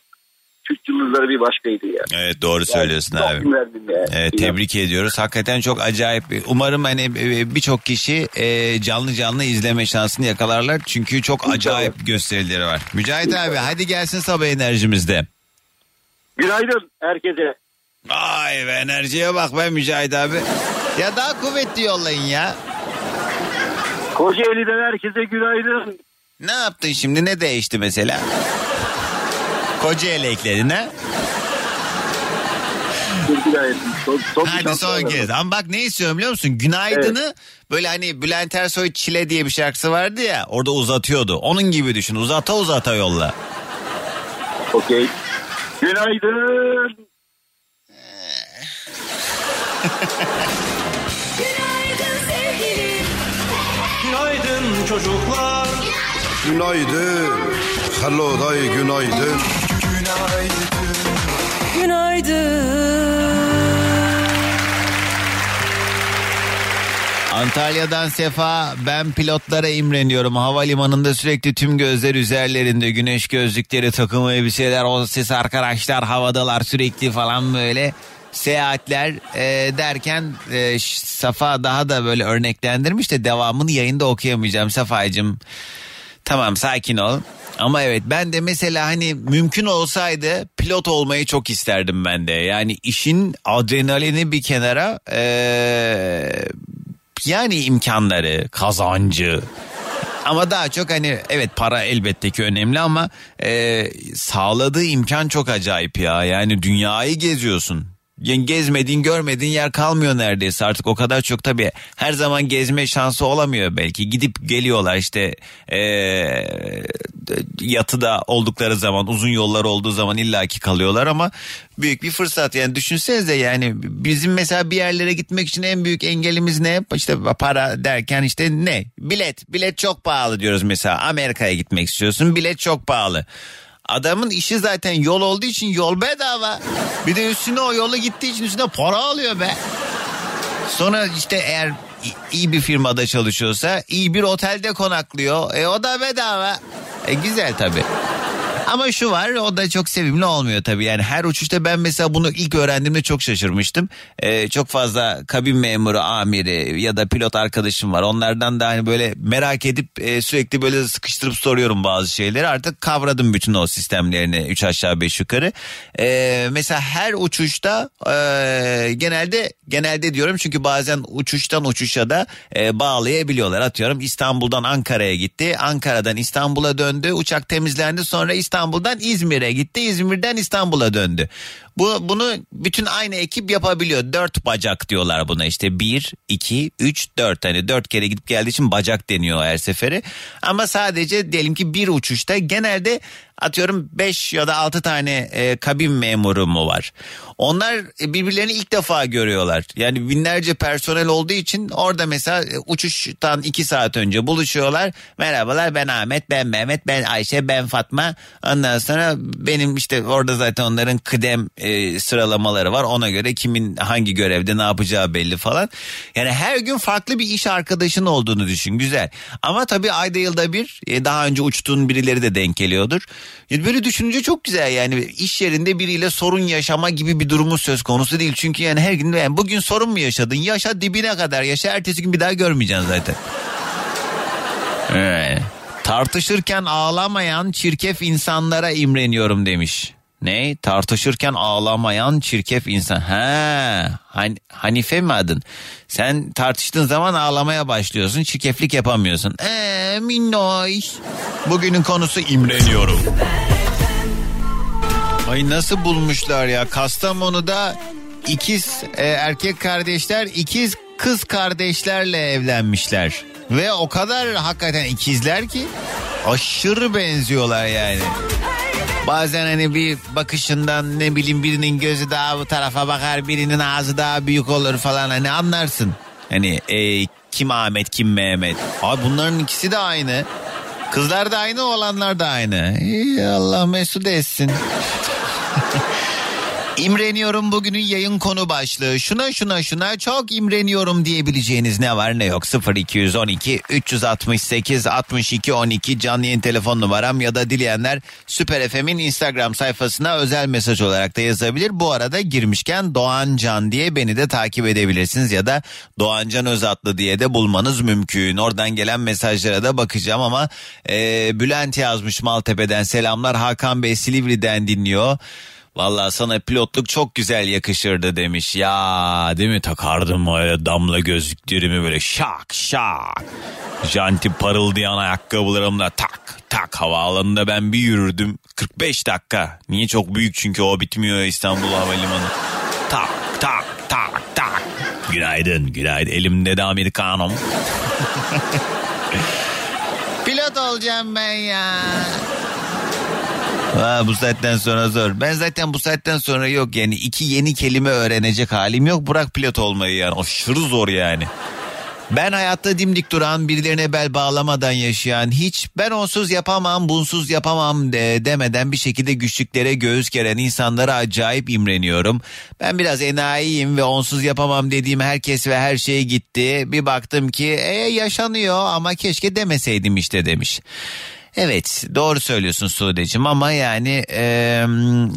Türk yıldızları bir başkaydı ya. Evet doğru söylüyorsun Çok abi. imrendim ya. Evet, tebrik ediyoruz. Hakikaten çok acayip. Umarım hani e, birçok kişi e, canlı canlı izleme şansını yakalarlar. Çünkü çok acayip gösterileri var. Mücahit abi hadi gelsin sabah enerjimizde. Günaydın herkese. Vay be enerjiye bak be Mücahit abi. Ya daha kuvvetli yollayın ya. Kocaeli'den herkese günaydın. Ne yaptın şimdi ne değişti mesela? Kocaeli ekledin ha? Son, son Hadi son kez. Ama bak ne istiyorum biliyor musun? Günaydın'ı böyle hani Bülent Ersoy Çile diye bir şarkısı vardı ya. Orada uzatıyordu. Onun gibi düşün. Uzata uzata yolla. Okey. Günaydın çocuklar. Günaydın. Hello day günaydın. Antalya'dan Sefa ben pilotlara imreniyorum. Havalimanında sürekli tüm gözler üzerlerinde. Güneş gözlükleri, takım elbiseler, o ses arkadaşlar havadalar sürekli falan böyle. Seyahatler e, derken e, Safa daha da böyle örneklendirmiş de devamını yayında okuyamayacağım Safa'cığım. Tamam sakin ol. Ama evet ben de mesela hani mümkün olsaydı pilot olmayı çok isterdim ben de. Yani işin adrenalini bir kenara eee, yani imkanları, kazancı. Ama daha çok hani evet para elbette ki önemli ama eee, sağladığı imkan çok acayip ya. Yani dünyayı geziyorsun. Gezmediğin görmediğin yer kalmıyor neredeyse. Artık o kadar çok tabii her zaman gezme şansı olamıyor belki. Gidip geliyorlar işte eee yatıda oldukları zaman uzun yollar olduğu zaman illaki kalıyorlar ama büyük bir fırsat. Yani düşünsenize yani bizim mesela bir yerlere gitmek için en büyük engelimiz ne? İşte para derken işte ne? Bilet. Bilet çok pahalı diyoruz mesela. Amerika'ya gitmek istiyorsun. Bilet çok pahalı Adamın işi zaten yol olduğu için yol bedava. Bir de üstüne o yola gittiği için üstüne para alıyor be. Sonra işte eğer iyi bir firmada çalışıyorsa iyi bir otelde konaklıyor. E o da bedava. E güzel tabii. Ama şu var o da çok sevimli olmuyor tabii. Yani her uçuşta ben mesela bunu ilk öğrendiğimde çok şaşırmıştım. Ee, çok fazla kabin memuru, amiri ya da pilot arkadaşım var. Onlardan da hani böyle merak edip e, sürekli böyle sıkıştırıp soruyorum bazı şeyleri. Artık kavradım bütün o sistemlerini 3 aşağı 5 yukarı. Ee, mesela her uçuşta e, genelde genelde diyorum çünkü bazen uçuştan uçuşa da e, bağlayabiliyorlar. Atıyorum İstanbul'dan Ankara'ya gitti. Ankara'dan İstanbul'a döndü. Uçak temizlendi. Sonra İstanbul'dan İzmir'e gitti. İzmir'den İstanbul'a döndü. Bu, bunu bütün aynı ekip yapabiliyor. Dört bacak diyorlar buna işte bir, iki, üç, dört. Hani dört kere gidip geldiği için bacak deniyor her seferi. Ama sadece diyelim ki bir uçuşta genelde atıyorum 5 ya da 6 tane e, kabin memuru mu var? Onlar e, birbirlerini ilk defa görüyorlar. Yani binlerce personel olduğu için orada mesela e, uçuştan 2 saat önce buluşuyorlar. Merhabalar ben Ahmet, ben Mehmet, ben Ayşe, ben Fatma. Ondan sonra benim işte orada zaten onların kıdem e, sıralamaları var. Ona göre kimin hangi görevde ne yapacağı belli falan. Yani her gün farklı bir iş arkadaşın olduğunu düşün. Güzel. Ama tabii ayda yılda bir e, daha önce uçtuğun birileri de denk geliyordur. Ya Böyle düşününce çok güzel yani iş yerinde biriyle sorun yaşama gibi bir durumu söz konusu değil. Çünkü yani her gün yani bugün sorun mu yaşadın? Yaşa dibine kadar yaşa ertesi gün bir daha görmeyeceksin zaten. Evet. Tartışırken ağlamayan çirkef insanlara imreniyorum demiş. Ne? Tartışırken ağlamayan çirkef insan. Ha, Han Hanife mi adın? Sen tartıştığın zaman ağlamaya başlıyorsun. Çirkeflik yapamıyorsun. Eee minnoş. Bugünün konusu imreniyorum. Ay nasıl bulmuşlar ya? Kastamonu'da ikiz e, erkek kardeşler ikiz kız kardeşlerle evlenmişler. Ve o kadar hakikaten ikizler ki aşırı benziyorlar yani. Bazen hani bir bakışından ne bileyim birinin gözü daha bu tarafa bakar birinin ağzı daha büyük olur falan hani anlarsın. Hani e, kim Ahmet kim Mehmet. Abi bunların ikisi de aynı. Kızlar da aynı oğlanlar da aynı. İyi, Allah mesut etsin. İmreniyorum bugünün yayın konu başlığı. Şuna şuna şuna çok imreniyorum diyebileceğiniz ne var ne yok. 0212 368 62 12 canlı yayın telefon numaram ya da dileyenler Süper FM'in Instagram sayfasına özel mesaj olarak da yazabilir. Bu arada girmişken Doğan Can diye beni de takip edebilirsiniz ya da Doğan Can Özatlı diye de bulmanız mümkün. Oradan gelen mesajlara da bakacağım ama e, Bülent yazmış Maltepe'den selamlar. Hakan Bey Silivri'den dinliyor. Vallahi sana pilotluk çok güzel yakışırdı demiş. Ya değil mi takardım öyle damla gözlüklerimi böyle şak şak. Janti parıldayan ayakkabılarımla tak tak havaalanında ben bir yürürdüm. 45 dakika. Niye çok büyük çünkü o bitmiyor İstanbul Havalimanı. Tak Günaydın, günaydın. Elimde de Amerikanım. Pilot olacağım ben ya. Ha, bu saatten sonra zor. Ben zaten bu saatten sonra yok yani iki yeni kelime öğrenecek halim yok. Bırak pilot olmayı yani aşırı zor yani. Ben hayatta dimdik duran, birilerine bel bağlamadan yaşayan, hiç ben onsuz yapamam, bunsuz yapamam de, demeden bir şekilde güçlüklere göğüs geren insanlara acayip imreniyorum. Ben biraz enayiyim ve onsuz yapamam dediğim herkes ve her şey gitti. Bir baktım ki e, yaşanıyor ama keşke demeseydim işte demiş. Evet doğru söylüyorsun Sude'cim ama yani e,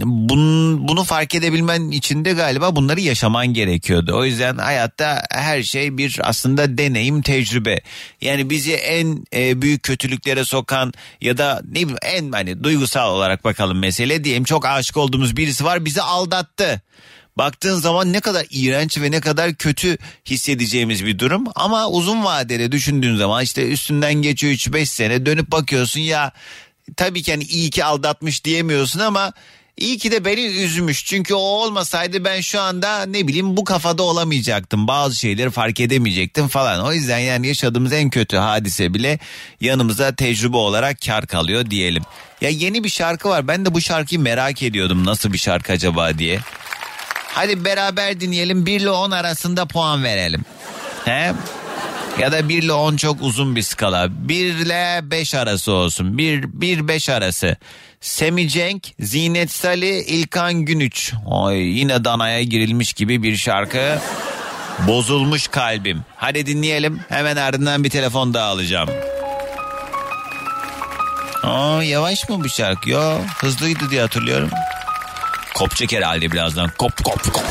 bun, bunu fark edebilmen için de galiba bunları yaşaman gerekiyordu. O yüzden hayatta her şey bir aslında deneyim tecrübe. Yani bizi en e, büyük kötülüklere sokan ya da ne bileyim en hani duygusal olarak bakalım mesele diyeyim çok aşık olduğumuz birisi var bizi aldattı. Baktığın zaman ne kadar iğrenç ve ne kadar kötü hissedeceğimiz bir durum. Ama uzun vadede düşündüğün zaman işte üstünden geçiyor 3-5 sene dönüp bakıyorsun ya tabii ki hani iyi ki aldatmış diyemiyorsun ama iyi ki de beni üzmüş. Çünkü o olmasaydı ben şu anda ne bileyim bu kafada olamayacaktım. Bazı şeyleri fark edemeyecektim falan. O yüzden yani yaşadığımız en kötü hadise bile yanımıza tecrübe olarak kar kalıyor diyelim. Ya yeni bir şarkı var. Ben de bu şarkıyı merak ediyordum. Nasıl bir şarkı acaba diye. Hadi beraber dinleyelim 1 ile 10 arasında puan verelim. He? Ya da 1 ile 10 çok uzun bir skala. 1 ile 5 arası olsun. 1 1 5 arası. Semi Cenk, Zinet Salih, İlkan Günüç. Ay yine danaya girilmiş gibi bir şarkı. Bozulmuş kalbim. Hadi dinleyelim. Hemen ardından bir telefon daha alacağım. Aa yavaş mı bu şarkı? Yo hızlıydı diye hatırlıyorum. Kopacak herhalde birazdan. Kop kop kop.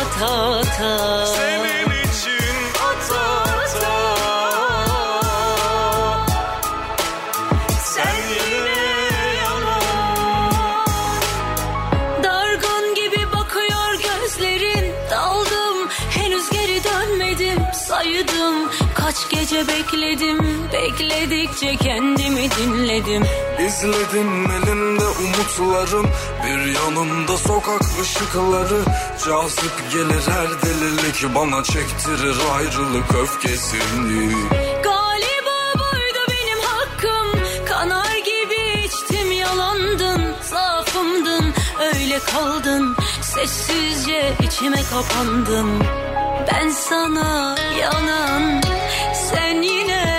Ata ata. Senin için ata ata. Sen yine yalan. Dargın gibi bakıyor gözlerin Daldım henüz geri dönmedim Saydım kaç gece bekledim Bekledikçe kendimi dinledim İzledim elimde umutlarım? Bir yanımda sokak ışıkları. Cazip gelir her delilik Bana çektirir ayrılık öfkesini. Galiba buydu benim hakkım. Kanar gibi içtim yalandın Zaafımdın. Öyle kaldın Sessizce içime kapandın. Ben sana yanan Sen yine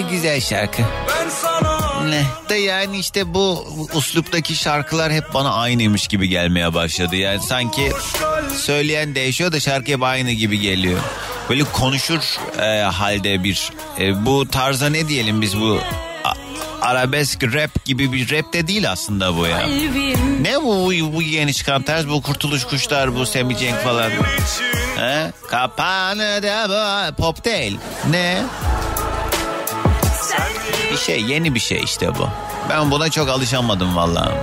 güzel şarkı. Ne? De yani işte bu usluptaki şarkılar hep bana aynıymış gibi gelmeye başladı. Yani sanki söyleyen değişiyor da şarkı hep aynı gibi geliyor. Böyle konuşur e, halde bir e, bu tarza ne diyelim biz bu arabesk rap gibi bir rap de değil aslında bu ya. Ne bu, bu, bu yeni çıkan tarz bu kurtuluş kuşlar bu Semi Cenk falan. He? Kapanı da bu pop değil. Ne? Bir şey yeni bir şey işte bu. Ben buna çok alışamadım vallahi.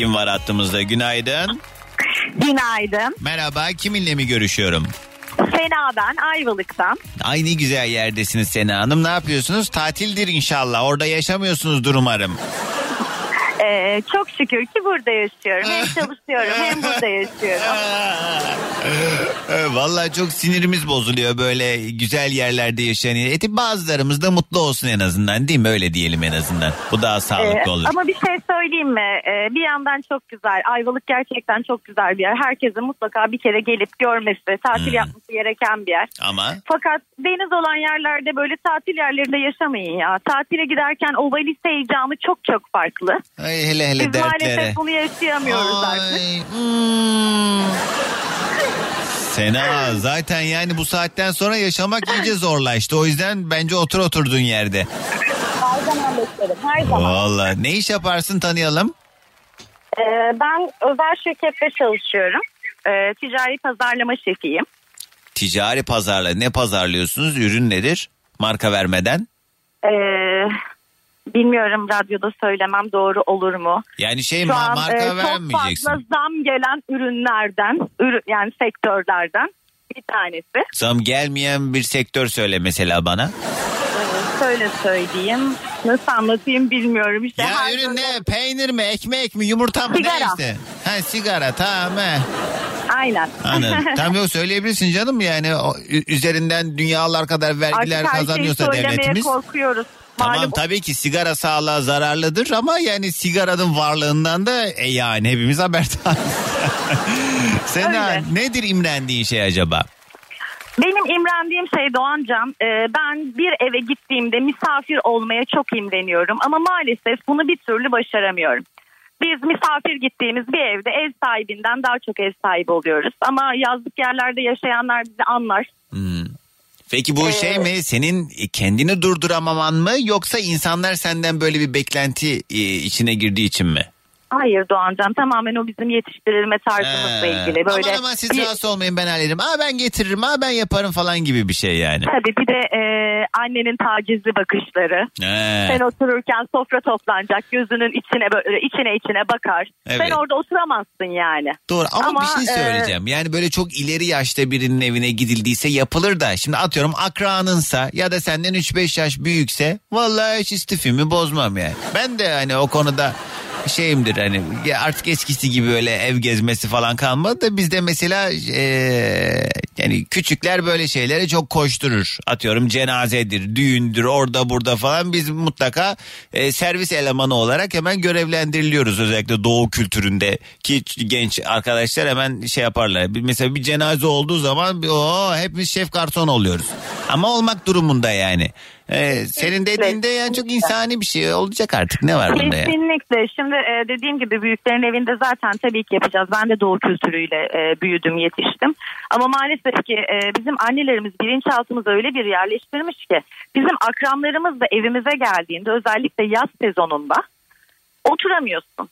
Kim var hattımızda? Günaydın. Günaydın. Merhaba. Kiminle mi görüşüyorum? Sena ben Ayvalık'tan. Ay ne güzel yerdesiniz Sena Hanım. Ne yapıyorsunuz? Tatildir inşallah. Orada yaşamıyorsunuzdur umarım. Ee, çok şükür ki burada yaşıyorum. Hem çalışıyorum hem burada yaşıyorum. Ee, Vallahi çok sinirimiz bozuluyor böyle güzel yerlerde yaşayan. Eti bazılarımız da mutlu olsun en azından değil mi? Öyle diyelim en azından. Bu daha Ee, sağlıklı olur. ama bir şey söyleyeyim mi? Ee, bir yandan çok güzel. Ayvalık gerçekten çok güzel bir yer. Herkesin mutlaka bir kere gelip görmesi, tatil Hmm. yapması gereken bir yer. Ama Fakat deniz olan yerlerde böyle tatil yerlerinde yaşamayın ya. Tatile giderken o valiz heyecanı çok çok farklı. Ay hele hele Biz dertlere. maalesef bunu yaşayamıyoruz artık. hmm. Sena zaten yani bu saatten sonra yaşamak iyice zorlaştı. O yüzden bence otur oturduğun yerde. Her zaman beklerim. Her zaman. Vallahi ne iş yaparsın tanıyalım. Ee, ben özel şirkette çalışıyorum. Ee, ticari pazarlama şefiyim. Ticari pazarla ne pazarlıyorsunuz? Ürün nedir? Marka vermeden. Ee, bilmiyorum radyoda söylemem doğru olur mu? Yani şey Şu an marka e, çok vermeyeceksin. fazla zam gelen ürünlerden, ürün, yani sektörlerden bir tanesi. Zam gelmeyen bir sektör söyle mesela bana. Şöyle söyleyeyim, nasıl anlatayım bilmiyorum. İşte Ya her ürün ne? Peynir mi? Ekmek mi? Yumurta mı? Sigara. Ne işte? Ha sigara tamam he. Aynen. Anladım. Tamam yok söyleyebilirsin canım yani o, üzerinden dünyalar kadar vergiler Artık her şeyi kazanıyorsa söylemeye devletimiz. korkuyoruz. Tamam Malum tabii ki sigara sağlığa zararlıdır ama yani sigaranın varlığından da e, yani hepimiz haberdarız. Sena Öyle. nedir imrendiğin şey acaba? Benim imrendiğim şey Doğancan, e, ben bir eve gittiğimde misafir olmaya çok imreniyorum ama maalesef bunu bir türlü başaramıyorum. Biz misafir gittiğimiz bir evde ev sahibinden daha çok ev sahibi oluyoruz. Ama yazlık yerlerde yaşayanlar bizi anlar. Peki bu Ee, şey mi senin kendini durduramaman mı yoksa insanlar senden böyle bir beklenti e, içine girdiği için mi? Hayır Doğancan tamamen o bizim yetiştirilme tarzımızla He. ilgili. Böyle Aman aman siz bir- rahatsız olmayın ben hallederim. Aa ben getiririm aa ben yaparım falan gibi bir şey yani. Tabii bir de e, annenin tacizli bakışları. He. Sen otururken sofra toplanacak gözünün içine böyle içine içine bakar. Evet. Sen orada oturamazsın yani. Doğru ama, Ama, bir şey e, söyleyeceğim. Yani böyle çok ileri yaşta birinin evine gidildiyse yapılır da. Şimdi atıyorum akranınsa ya da senden 3-5 yaş büyükse vallahi hiç istifimi bozmam yani. Ben de hani o konuda şeyimdir hani artık eskisi gibi öyle ev gezmesi falan kalmadı da bizde mesela eee, yani küçükler böyle şeylere çok koşturur. Atıyorum cenazedir, düğündür, orada burada falan biz mutlaka e, servis elemanı olarak hemen görevlendiriliyoruz özellikle doğu kültüründe ki genç arkadaşlar hemen şey yaparlar. Mesela bir cenaze olduğu zaman o hepimiz şef garson oluyoruz. Ama olmak durumunda yani. Ee, senin dediğinde yani çok insani bir şey olacak artık ne var bunda ya? Kesinlikle. Şimdi e, dediğim gibi büyüklerin evinde zaten tabii ki yapacağız. Ben de doğu kültürüyle e, büyüdüm, yetiştim. Ama maalesef ki e, bizim annelerimiz bilinçaltımıza öyle bir yerleştirmiş ki bizim akranlarımız da evimize geldiğinde özellikle yaz sezonunda oturamıyorsun.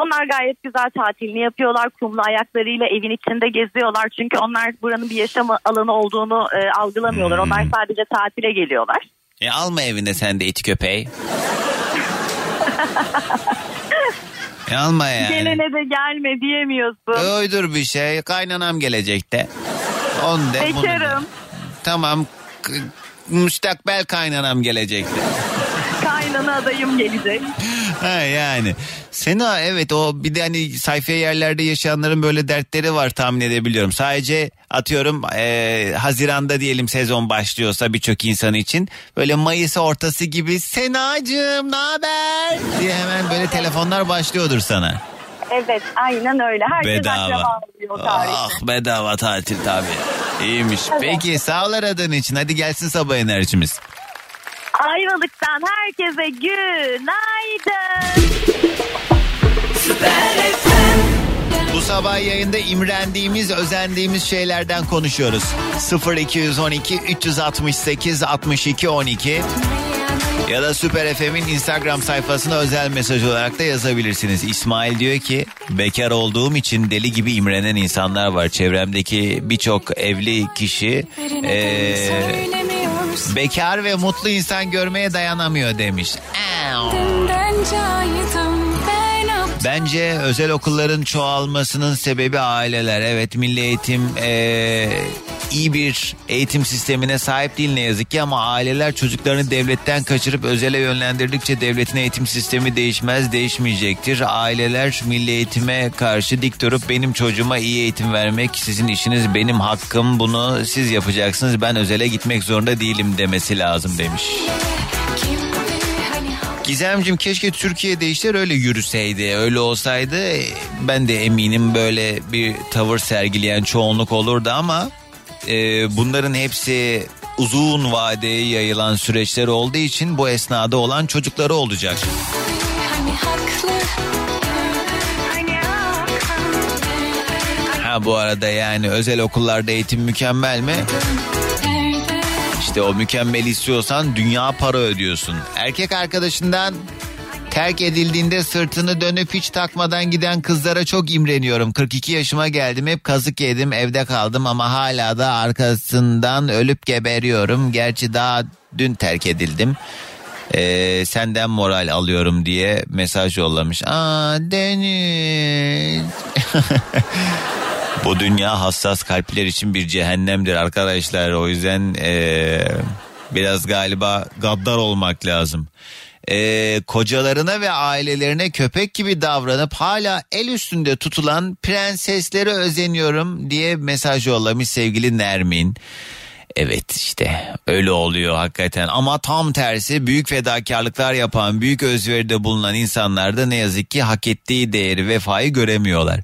Onlar gayet güzel tatilini yapıyorlar. Kumlu ayaklarıyla evin içinde geziyorlar. Çünkü onlar buranın bir yaşam alanı olduğunu e, algılamıyorlar. Hmm. Onlar sadece tatile geliyorlar. E, alma evine sen de iti köpeği. E, alma yani. Gelene de gelme diyemiyorsun. Uydur bir şey kaynanam gelecekte. On de, bunu de. Bekarım. Tamam k- müstakbel kaynanam gelecekti. Kaynana adayım gelecek. Ha yani. Sena evet o bir de hani sayfiye yerlerde yaşayanların böyle dertleri var tahmin edebiliyorum. Sadece atıyorum e, Haziran'da diyelim sezon başlıyorsa birçok insan için böyle Mayıs ortası gibi Senacığım ne haber diye hemen böyle telefonlar başlıyordur sana. Evet aynen öyle. Herkes Bedava. akraba oluyor o tarihte. Ah bedava tatil tabii. İyiymiş. Evet. Peki sağ ol aradığın için hadi gelsin sabah enerjimiz. Ayvalık'tan herkese günaydın. Bu sabah yayında imrendiğimiz, özendiğimiz şeylerden konuşuyoruz. 0212 368 62 12 ya da Süper FM'in Instagram sayfasına özel mesaj olarak da yazabilirsiniz. İsmail diyor ki bekar olduğum için deli gibi imrenen insanlar var. Çevremdeki birçok evli kişi eee, bekar ve mutlu insan görmeye dayanamıyor demiş. Bence özel okulların çoğalmasının sebebi aileler. Evet milli eğitim eee, iyi bir eğitim sistemine sahip değil ne yazık ki ama aileler çocuklarını devletten kaçırıp özele yönlendirdikçe devletin eğitim sistemi değişmez değişmeyecektir. Aileler milli eğitime karşı dik durup benim çocuğuma iyi eğitim vermek sizin işiniz benim hakkım bunu siz yapacaksınız ben özele gitmek zorunda değilim demesi lazım demiş. Gizemcim keşke Türkiye'de işler öyle yürüseydi. Öyle olsaydı ben de eminim böyle bir tavır sergileyen çoğunluk olurdu ama e, bunların hepsi uzun vadeye yayılan süreçler olduğu için bu esnada olan çocukları olacak. Ha bu arada yani özel okullarda eğitim mükemmel mi? İşte o mükemmel istiyorsan dünya para ödüyorsun. Erkek arkadaşından terk edildiğinde sırtını dönüp hiç takmadan giden kızlara çok imreniyorum. 42 yaşıma geldim hep kazık yedim evde kaldım ama hala da arkasından ölüp geberiyorum. Gerçi daha dün terk edildim. Ee, senden moral alıyorum diye mesaj yollamış. Aa Deniz. Bu dünya hassas kalpler için bir cehennemdir arkadaşlar. O yüzden ee, biraz galiba gaddar olmak lazım. Ee, kocalarına ve ailelerine köpek gibi davranıp hala el üstünde tutulan prenseslere özeniyorum diye mesaj yollamış sevgili Nermin. Evet işte öyle oluyor hakikaten ama tam tersi büyük fedakarlıklar yapan büyük özveride bulunan insanlar da ne yazık ki hak ettiği değeri vefayı göremiyorlar.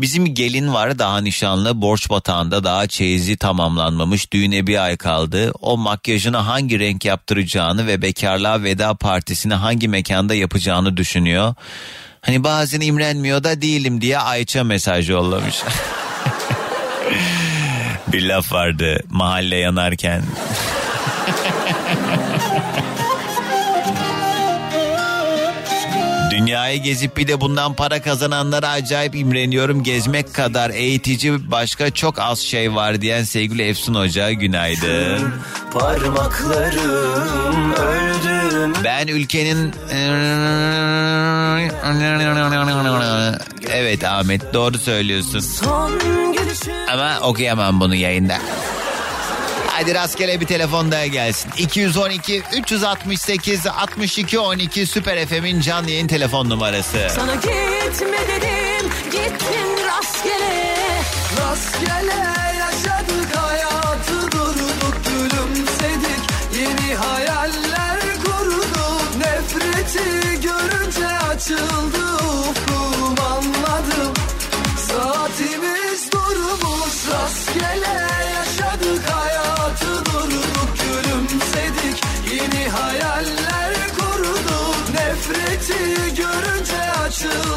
Bizim gelin var daha nişanlı borç batağında daha çeyizi tamamlanmamış düğüne bir ay kaldı. O makyajını hangi renk yaptıracağını ve bekarlığa veda partisini hangi mekanda yapacağını düşünüyor. Hani bazen imrenmiyor da değilim diye Ayça mesaj yollamış. bir laf vardı mahalle yanarken. Dünyayı gezip bir de bundan para kazananlara acayip imreniyorum. Gezmek kadar eğitici başka çok az şey var diyen sevgili Efsun Hoca günaydın. Parmaklarım öldüm. Ben ülkenin... Evet Ahmet doğru söylüyorsun. Ama okuyamam bunu yayında. Hadi rastgele bir telefon daha gelsin. 212 368 62 12 Süper FM'in canlı yayın telefon numarası. Sana gitme dedim gittin rastgele Rastgele yaşadık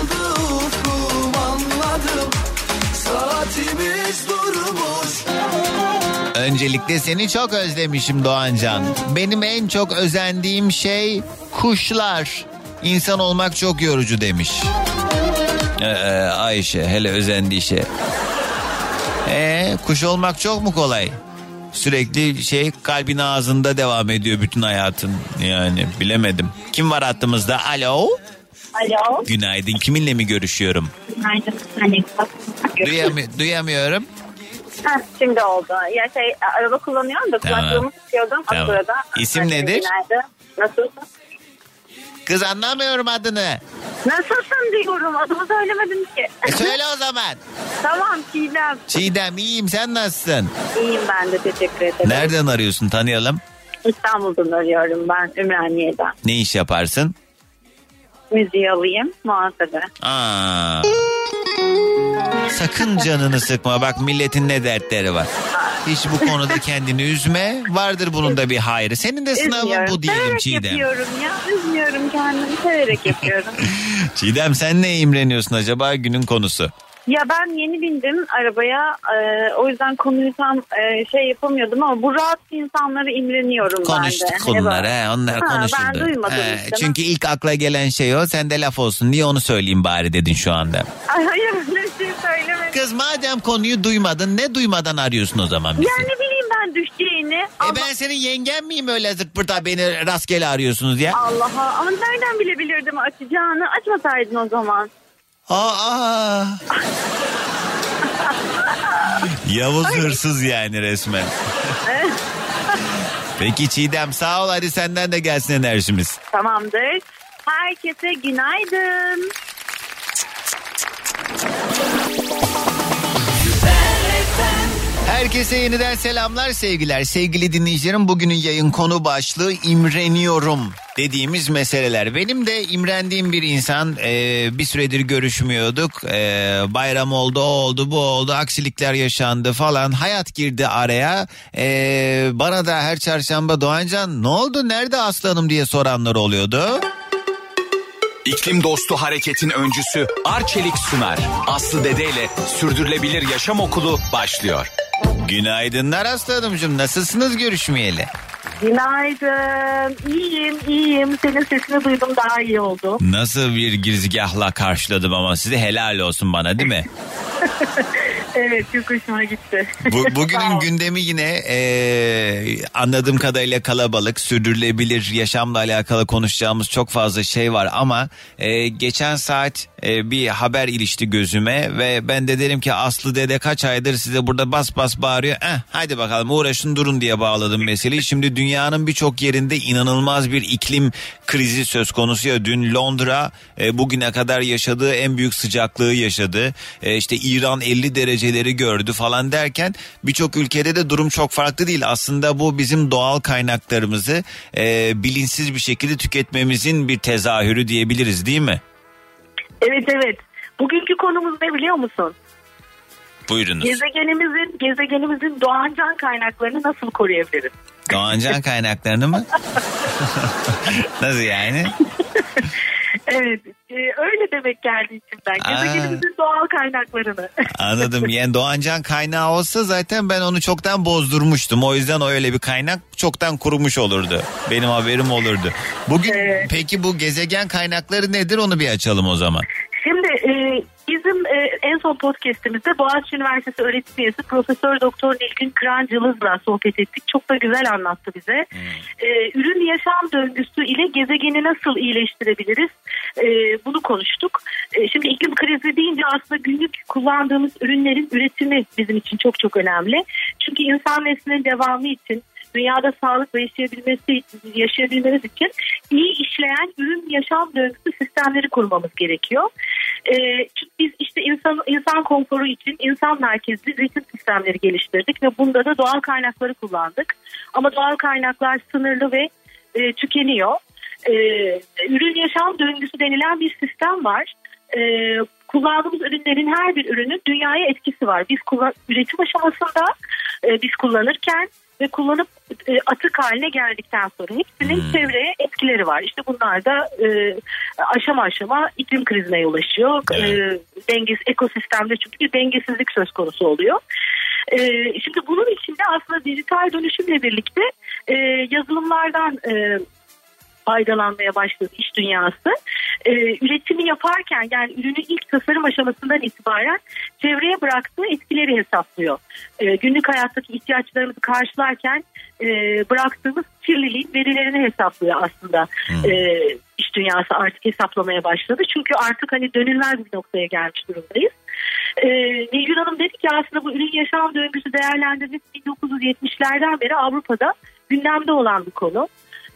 açıldı ufkum anladım Saatimiz durmuş Öncelikle seni çok özlemişim Doğancan. Benim en çok özendiğim şey kuşlar. İnsan olmak çok yorucu demiş. Ee, Ayşe hele özendiği şey. Ee, kuş olmak çok mu kolay? Sürekli şey kalbin ağzında devam ediyor bütün hayatın. Yani bilemedim. Kim var hattımızda? Alo. Alo. Günaydın. Kiminle mi görüşüyorum? Günaydın. Duyamı- duyamıyorum. Heh, şimdi oldu. Ya şey araba kullanıyorum da Tamam. kulaklığımı tutuyordum. Tamam. O sırada. İsim nedir? Günaydın. Nasılsın? Kız anlamıyorum adını. Nasılsın diyorum. Adımı söylemedim ki. E söyle o zaman. tamam Çiğdem. Çiğdem iyiyim sen nasılsın? İyiyim ben de teşekkür ederim. Nereden arıyorsun tanıyalım? İstanbul'dan arıyorum ben Ümraniye'den. Ne iş yaparsın? Müziği alayım muhasebe. Aa. Sakın canını sıkma bak milletin ne dertleri var. Hiç bu konuda kendini üzme. Vardır bunun da bir hayrı. Senin de sınavın Üzmüyorum. bu diyelim Severek Çiğdem. yapıyorum ya. Üzmüyorum kendimi. Severek yapıyorum. Çiğdem sen ne imreniyorsun acaba günün konusu? Ya ben yeni bindim arabaya. Ee, o yüzden konuyu tam e, şey yapamıyordum ama bu rahat insanları imreniyorum ben de. Konuştuk Hani onlar he onlar Ha, konuşuldu. Ben duymadım He, işte. çünkü ilk akla gelen şey o sen de laf olsun diye onu söyleyeyim bari dedin şu anda. Ay, hayır öyle şey söylemedim. Kız madem konuyu duymadın ne duymadan arıyorsun o zaman bizi? Ya ne bileyim ben düşeceğini. E ben senin yengen miyim öyle zırt beni rastgele arıyorsunuz ya? Allah'a ama nereden bilebilirdim açacağını açmasaydın o zaman. Aa. Yavuz hırsız yani resmen. Peki Çiğdem sağ ol hadi senden de gelsin enerjimiz. Tamamdır. Herkese günaydın. Herkese yeniden selamlar sevgiler. Sevgili dinleyicilerim bugünün yayın konu başlığı imreniyorum dediğimiz meseleler. Benim de imrendiğim bir insan e, bir süredir görüşmüyorduk. E, bayram oldu o oldu bu oldu aksilikler yaşandı falan hayat girdi araya. E, bana da her çarşamba Doğancan ne oldu nerede aslanım diye soranlar oluyordu. İklim dostu hareketin öncüsü Arçelik sunar. Aslı Dede ile Sürdürülebilir Yaşam Okulu başlıyor. Günaydınlar aslanımcığım nasılsınız görüşmeyeli? Günaydın. İyiyim, iyiyim. Senin sesini duydum daha iyi oldu. Nasıl bir girizgahla karşıladım ama size helal olsun bana değil mi? evet, çok hoşuma gitti. Bu, bugünün gündemi yine e, anladığım kadarıyla kalabalık, sürdürülebilir yaşamla alakalı konuşacağımız çok fazla şey var ama e, geçen saat e, bir haber ilişti gözüme ve ben de dedim ki Aslı dede kaç aydır size burada bas bas bağırıyor. Eh, hadi bakalım uğraşın durun diye bağladım meseleyi. Şimdi dünyanın birçok yerinde inanılmaz bir iklim krizi söz konusu ya dün Londra e, bugüne kadar yaşadığı en büyük sıcaklığı yaşadı. E, işte İran 50 dereceleri gördü falan derken birçok ülkede de durum çok farklı değil. Aslında bu bizim doğal kaynaklarımızı e, bilinçsiz bir şekilde tüketmemizin bir tezahürü diyebiliriz değil mi? Evet, evet. Bugünkü konumuz ne biliyor musun? Buyurunuz. Gezegenimizin gezegenimizin doğancan kaynaklarını nasıl koruyabiliriz? Doğancan kaynaklarını mı? Nasıl yani? Evet, e, öyle demek geldi içimden. Gezegenimizin doğal kaynaklarını. Anladım. Yani Doğancan kaynağı olsa zaten ben onu çoktan bozdurmuştum. O yüzden öyle bir kaynak çoktan kurumuş olurdu. Benim haberim olurdu. Bugün peki bu gezegen kaynakları nedir onu bir açalım o zaman. Şimdi e, bizim e, en son podcastimizde Boğaziçi Üniversitesi öğretim üyesi Profesör Doktor Nilgün Kırancılız'la sohbet ettik. Çok da güzel anlattı bize. E, ürün yaşam döngüsü ile gezegeni nasıl iyileştirebiliriz? E, bunu konuştuk. E, şimdi iklim krizi deyince aslında günlük kullandığımız ürünlerin üretimi bizim için çok çok önemli. Çünkü insan neslinin devamı için dünyada sağlıkla yaşayabilmesi yaşayabilmemiz için iyi işleyen ürün yaşam döngüsü sistemleri kurmamız gerekiyor. Çünkü biz işte insan insan konforu için insan merkezli üretim sistemleri geliştirdik ve bunda da doğal kaynakları kullandık. Ama doğal kaynaklar sınırlı ve e, tükeniyor. Ee, ürün yaşam döngüsü denilen bir sistem var. Ee, kullandığımız ürünlerin her bir ürünün dünyaya etkisi var. Biz kullan- üretim aşamasında e, biz kullanırken ve kullanıp e, atık haline geldikten sonra hepsinin çevreye etkileri var. İşte bunlar da e, aşama aşama iklim krizine yol açıyor. E, dengesiz ekosistemde çünkü bir dengesizlik söz konusu oluyor. E, şimdi bunun içinde aslında dijital dönüşümle birlikte e, yazılımlardan e, faydalanmaya başladı iş dünyası. Ee, üretimi yaparken yani ürünü ilk tasarım aşamasından itibaren çevreye bıraktığı etkileri hesaplıyor. Ee, günlük hayattaki ihtiyaçlarımızı karşılarken e, bıraktığımız kirliliğin verilerini hesaplıyor aslında. Ee, iş dünyası artık hesaplamaya başladı. Çünkü artık hani dönülmez bir noktaya gelmiş durumdayız. Ee, Nilgün Hanım dedi ki aslında bu ürün yaşam döngüsü değerlendirmesi 1970'lerden beri Avrupa'da gündemde olan bir konu.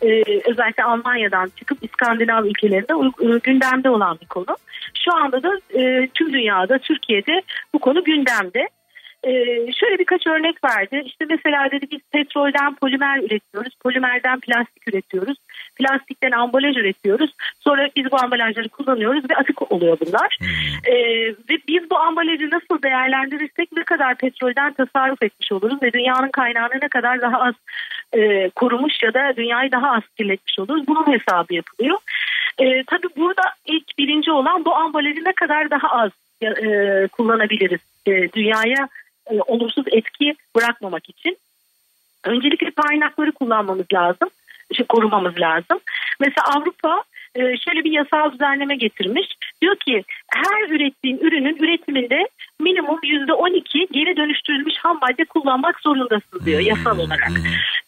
Ee, özellikle Almanya'dan çıkıp İskandinav ülkelerinde e, gündemde olan bir konu. Şu anda da e, tüm dünyada, Türkiye'de bu konu gündemde. Ee, şöyle birkaç örnek verdi. İşte mesela dedi biz petrolden polimer üretiyoruz, polimerden plastik üretiyoruz, plastikten ambalaj üretiyoruz. Sonra biz bu ambalajları kullanıyoruz ve atık oluyor bunlar. Ee, ve biz bu ambalajı nasıl değerlendirirsek ne kadar petrolden tasarruf etmiş oluruz ve dünyanın kaynağını ne kadar daha az e, korumuş ya da dünyayı daha az kirletmiş oluruz. Bunun hesabı yapılıyor. E, tabii burada ilk birinci olan bu ambalajı ne kadar daha az e, kullanabiliriz e, dünyaya e, olumsuz etki bırakmamak için. Öncelikle kaynakları kullanmamız lazım, işte korumamız lazım. Mesela Avrupa e, şöyle bir yasal düzenleme getirmiş. Diyor ki her ürettiğin ürünün üretiminde minimum %12 geri dönüştürülmüş ham madde kullanmak zorundasın diyor yasal olarak.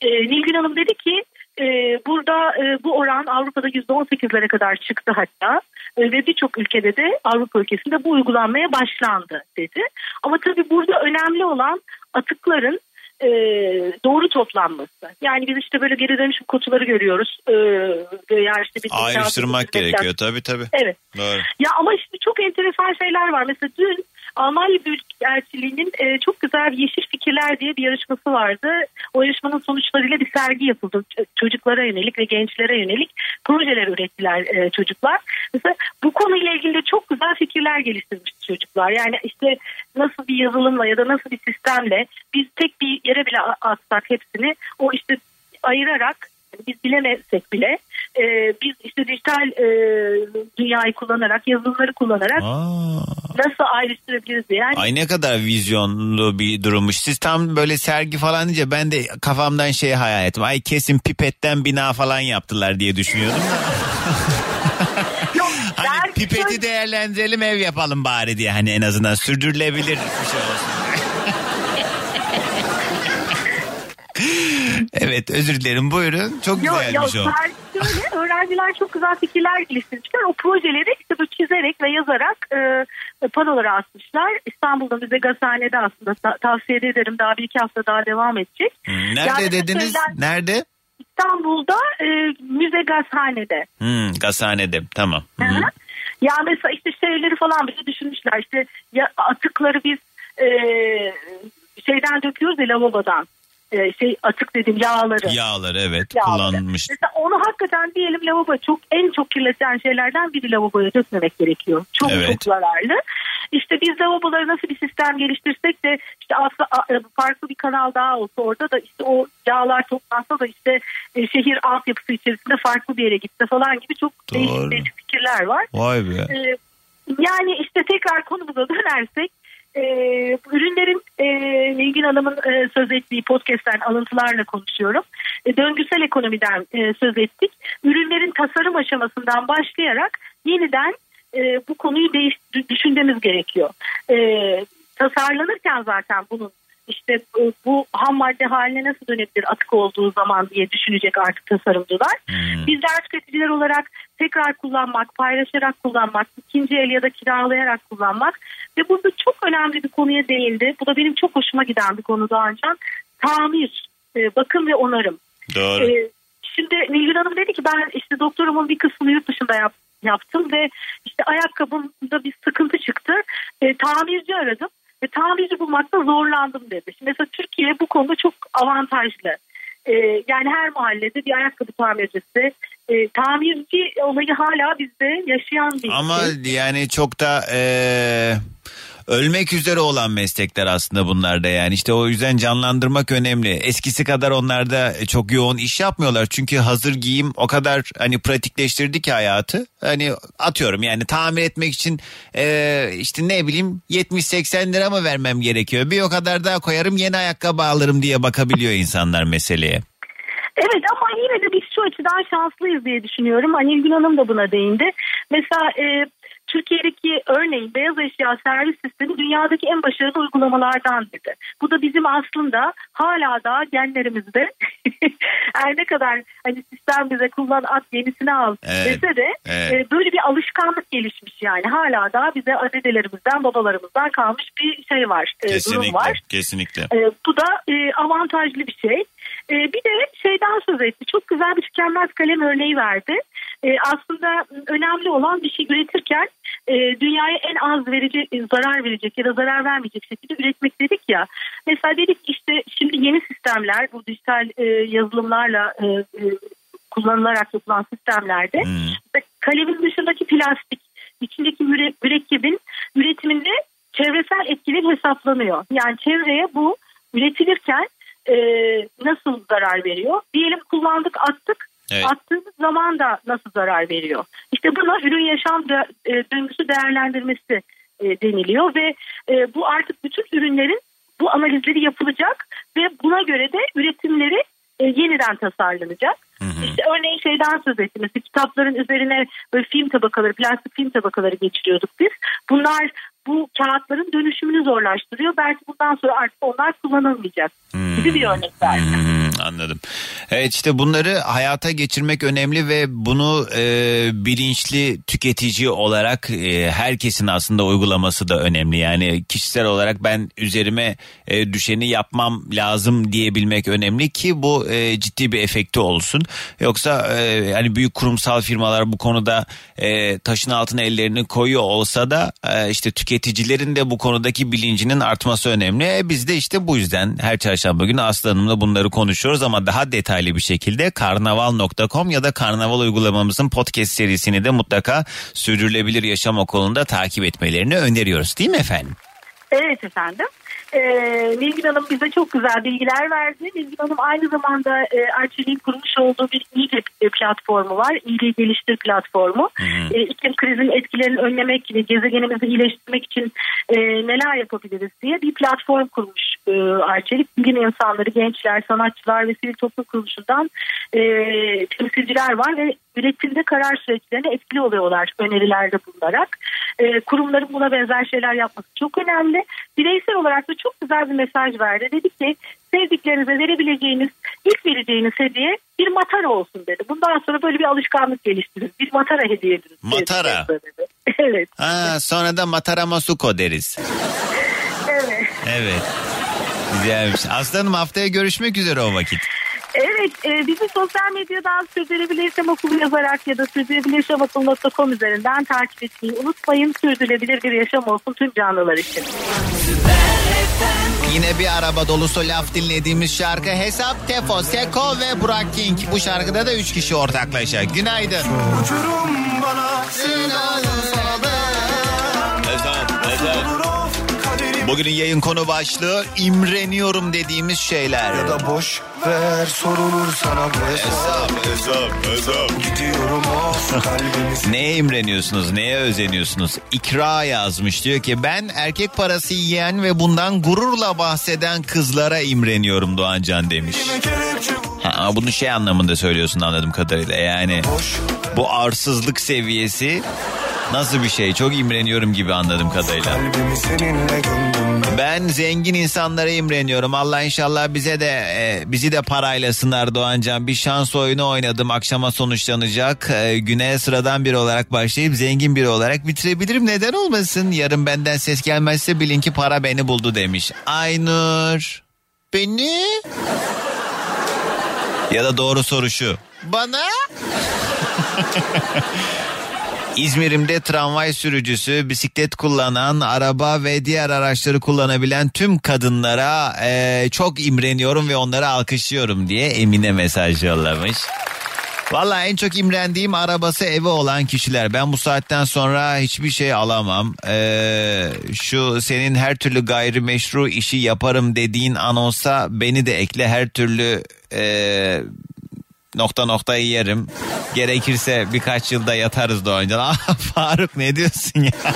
E, Nilgün Hanım dedi ki e, burada e, bu oran Avrupa'da %18'lere kadar çıktı hatta. E, ve birçok ülkede de Avrupa ülkesinde bu uygulanmaya başlandı dedi. Ama tabii burada önemli olan atıkların e, doğru toplanması. Yani biz işte böyle geri dönüşüm kutuları görüyoruz. E, veya işte bir Ayrıştırmak gerekiyor tabii tabii. Evet. Doğru. Ya ama şimdi çok enteresan şeyler var. Mesela dün Almanya Büyükelçiliği'nin e, çok güzel Yeşil Fikirler diye bir yarışması vardı. O yarışmanın sonuçlarıyla bir sergi yapıldı. Çocuklara yönelik ve gençlere yönelik projeler ürettiler e, çocuklar. Mesela bu konuyla ilgili de çok güzel fikirler geliştirmişti çocuklar. Yani işte nasıl bir yazılımla ya da nasıl bir sistemle biz tek bir yere bile atsak hepsini o işte ayırarak biz bilemezsek bile e, biz işte dijital e, dünyayı kullanarak yazılımları kullanarak nasıl ayrıştırabiliriz diye. Yani Ay ne kadar vizyonlu bir durummuş. Siz tam böyle sergi falan deyince ben de kafamdan şey hayal ettim. Ay kesin pipetten bina falan yaptılar diye düşünüyordum da. hani pipeti değerlendirelim ev yapalım bari diye hani en azından sürdürülebilir bir şey olsun. Evet özür dilerim buyurun. Çok güzelmiş yok o. sergi şöyle öğrenciler çok güzel fikirler geliştirmişler. O projeleri işte böyle çizerek ve yazarak e, panolara asmışlar. İstanbul'da Müze Gazhane'de aslında ta- tavsiye ederim. Daha bir iki hafta daha devam edecek. Nerede Yani dediniz? mesela Nerede? İstanbul'da e, Müze Gazhane'de. Hmm, gazhanede tamam. Hı hı. Ya mesela işte şeyleri falan bize düşünmüşler. İşte ya atıkları biz e, şeyden döküyoruz ya lavabodan. E, şey atık dedim yağları. Yağlar evet Yağları. kullanmış. Mesela onu hakikaten diyelim lavabo çok en çok kirleten şeylerden biri lavaboya dökmemek gerekiyor. Çok Evet. çok zararlı. İşte biz lavabolara nasıl bir sistem geliştirsek de işte asla, a- farklı bir kanal daha olsa orada da işte o yağlar toplansa da işte e, şehir altyapısı içerisinde farklı bir yere gitse falan gibi çok değişik değişik fikirler var. Vay be. Ee, yani işte tekrar konumuza dönersek e, ürünlerin e, Nilgün Hanım'ın e, söz ettiği podcast'ten alıntılarla konuşuyorum. E, döngüsel ekonomiden e, söz ettik. Ürünlerin tasarım aşamasından başlayarak yeniden e, bu konuyu değiş, düşünmemiz gerekiyor. E, tasarlanırken zaten bunun işte e, bu ham madde haline nasıl dönebilir atık olduğu zaman diye düşünecek artık tasarımcılar. Bizler tüketiciler olarak tekrar kullanmak, paylaşarak kullanmak, ikinci el ya da kiralayarak kullanmak ve burada çok önemli bir konuya değildi. Bu da benim çok hoşuma giden bir konu daha önce. Tamir, e, bakım ve onarım. Doğru. Ee, şimdi Nilgün Hanım dedi ki ben işte doktorumun bir kısmını yurt dışında yap, yaptım ve işte ayakkabımda bir sıkıntı çıktı. Ee, tamirci aradım ve tamirci bulmakta zorlandım dedi. Şimdi mesela Türkiye bu konuda çok avantajlı. Ee, yani her mahallede bir ayakkabı tamircisi, e, tamirci olayı hala bizde yaşayan bir Ama şey. yani çok da eee, ölmek üzere olan meslekler aslında bunlar da yani işte o yüzden canlandırmak önemli. Eskisi kadar onlar da çok yoğun iş yapmıyorlar çünkü hazır giyim o kadar hani pratikleştirdi ki hayatı. Hani atıyorum yani tamir etmek için eee, işte ne bileyim 70-80 lira mı vermem gerekiyor? Bir o kadar daha koyarım yeni ayakkabı alırım diye bakabiliyor insanlar meseleye. Evet ama yine de biz şu açıdan şanslıyız diye düşünüyorum. Hani Nilgün Hanım da buna değindi. Mesela e, Türkiye'deki örneğin beyaz eşya servis sistemi dünyadaki en başarılı uygulamalardan dedi. Bu da bizim aslında hala da genlerimizde her ne kadar hani sistem bize kullan at yenisini al Evet, dese de evet. e, böyle bir alışkanlık gelişmiş yani. Hala da bize dedelerimizden babalarımızdan kalmış bir şey var. e, durum Kesinlikle. var. Kesinlikle. E, bu da e, avantajlı bir şey. E, bir de şeyden söz etti. Çok güzel bir tükenmez kalem örneği verdi. E, aslında önemli olan bir şey üretirken e, dünyaya en az verecek, zarar verecek ya da zarar vermeyecek şekilde üretmek dedik ya. Mesela dedik işte şimdi yeni sistemler bu dijital e, yazılımlarla e, e, kullanılarak yapılan sistemlerde mesela kalemin dışındaki plastik içindeki müre- mürekkebin üretiminde çevresel etkileri hesaplanıyor. Yani çevreye bu üretilirken e, nasıl zarar veriyor? Diyelim kullandık attık. Evet. Attığımız zaman da nasıl zarar veriyor? İşte buna ürün yaşam de- e, döngüsü değerlendirmesi e, deniliyor ve e, bu artık bütün ürünlerin bu analizleri yapılacak ve buna göre de üretimleri e, yeniden tasarlanacak. İşte örneğin şeyden söz. Mesela kitapların üzerine böyle film tabakaları, plastik film tabakaları geçiriyorduk biz. Bunlar bu kağıtların dönüşümünü zorlaştırıyor. Belki bundan sonra artık onlar kullanılmayacak gibi bir örnek verdim. Anladım. Evet işte bunları hayata geçirmek önemli ve bunu e, bilinçli tüketici olarak e, herkesin aslında uygulaması da önemli. Yani kişisel olarak ben üzerime e, düşeni yapmam lazım diyebilmek önemli ki bu e, ciddi bir efekti olsun. Yoksa e, hani büyük kurumsal firmalar bu konuda e, taşın altına ellerini koyuyor olsa da e, işte tüketicilerin de bu konudaki bilincinin artması önemli. E, biz de işte bu yüzden her çarşamba günü Aslı Hanım'la bunları konuşuyoruz ama daha detaylı bir şekilde karnaval.com ya da karnaval uygulamamızın podcast serisini de mutlaka sürdürülebilir yaşam okulunda takip etmelerini öneriyoruz değil mi efendim? Evet efendim. Ee, Nilgün Hanım bize çok güzel bilgiler verdi. Nilgün Hanım aynı zamanda e, Arçelik'in kurmuş olduğu bir İYİ platformu var. İyiliği Geliştir platformu. E, iklim krizinin etkilerini önlemek, gezegenimizi iyileştirmek için e, neler yapabiliriz diye bir platform kurmuş e, Arçelik. Bilim insanları, gençler, sanatçılar ve sivil toplum kuruluşundan e, temsilciler var ve üretimde karar süreçlerine etkili oluyorlar önerilerde bulunarak. E, kurumların buna benzer şeyler yapması çok önemli. Bireysel olarak da çok güzel bir mesaj verdi. Dedi ki sevdiklerinize verebileceğiniz, ilk vereceğiniz hediye bir matara olsun dedi. Bundan sonra böyle bir alışkanlık geliştirin. Bir matara hediye edin. Matara. Dedi. evet. Ha, sonra da Matara Masuko deriz. Evet. Evet. Güzelmiş. Aslanım haftaya görüşmek üzere o vakit. Evet, e, bizi sosyal medyadan Sürdürülebilir Yaşam Okulu yazarak ya da sürdürülebiliryaşamokulu.com üzerinden takip etmeyi unutmayın. Sürdürülebilir bir yaşam olsun tüm canlılar için. Yine bir araba dolusu laf dinlediğimiz şarkı Hesap Tefo, Seko ve Burak King. Bu şarkıda da 3 kişi ortaklaşa. Günaydın. Uçurum bana Hesap, hesap. Bugünün yayın konu başlığı imreniyorum dediğimiz şeyler. Ya da boş ver sorulur sana bu hesap hesap hesap Gidiyorum of kalbimi Neye imreniyorsunuz? Neye özeniyorsunuz? İkra yazmış. Diyor ki ben erkek parası yiyen ve bundan gururla bahseden kızlara imreniyorum Doğancan demiş. Ha, bunu şey anlamında söylüyorsun anladığım kadarıyla. Yani bu arsızlık seviyesi nasıl bir şey? Çok imreniyorum gibi anladığım kadarıyla. Ben zengin insanlara imreniyorum. Allah inşallah bize de e, bizi de parayla sınar Doğancan. Bir şans oyunu oynadım. Akşama sonuçlanacak. E, güne sıradan biri olarak başlayıp zengin biri olarak bitirebilirim. Neden olmasın? Yarın benden ses gelmezse bilin ki para beni buldu demiş. Aynur. Beni? Ya da doğru soru şu. Bana? İzmir'imde tramvay sürücüsü, bisiklet kullanan, araba ve diğer araçları kullanabilen tüm kadınlara eee, çok imreniyorum ve onları alkışlıyorum diye Emine mesaj yollamış. Valla en çok imrendiğim arabası evi olan kişiler. Ben bu saatten sonra hiçbir şey alamam. Ee, şu senin her türlü gayrimeşru işi yaparım dediğin anonsa beni de ekle her türlü ee, nokta nokta yerim. Gerekirse birkaç yılda yatarız Doğancan. Aa, Faruk ne diyorsun ya?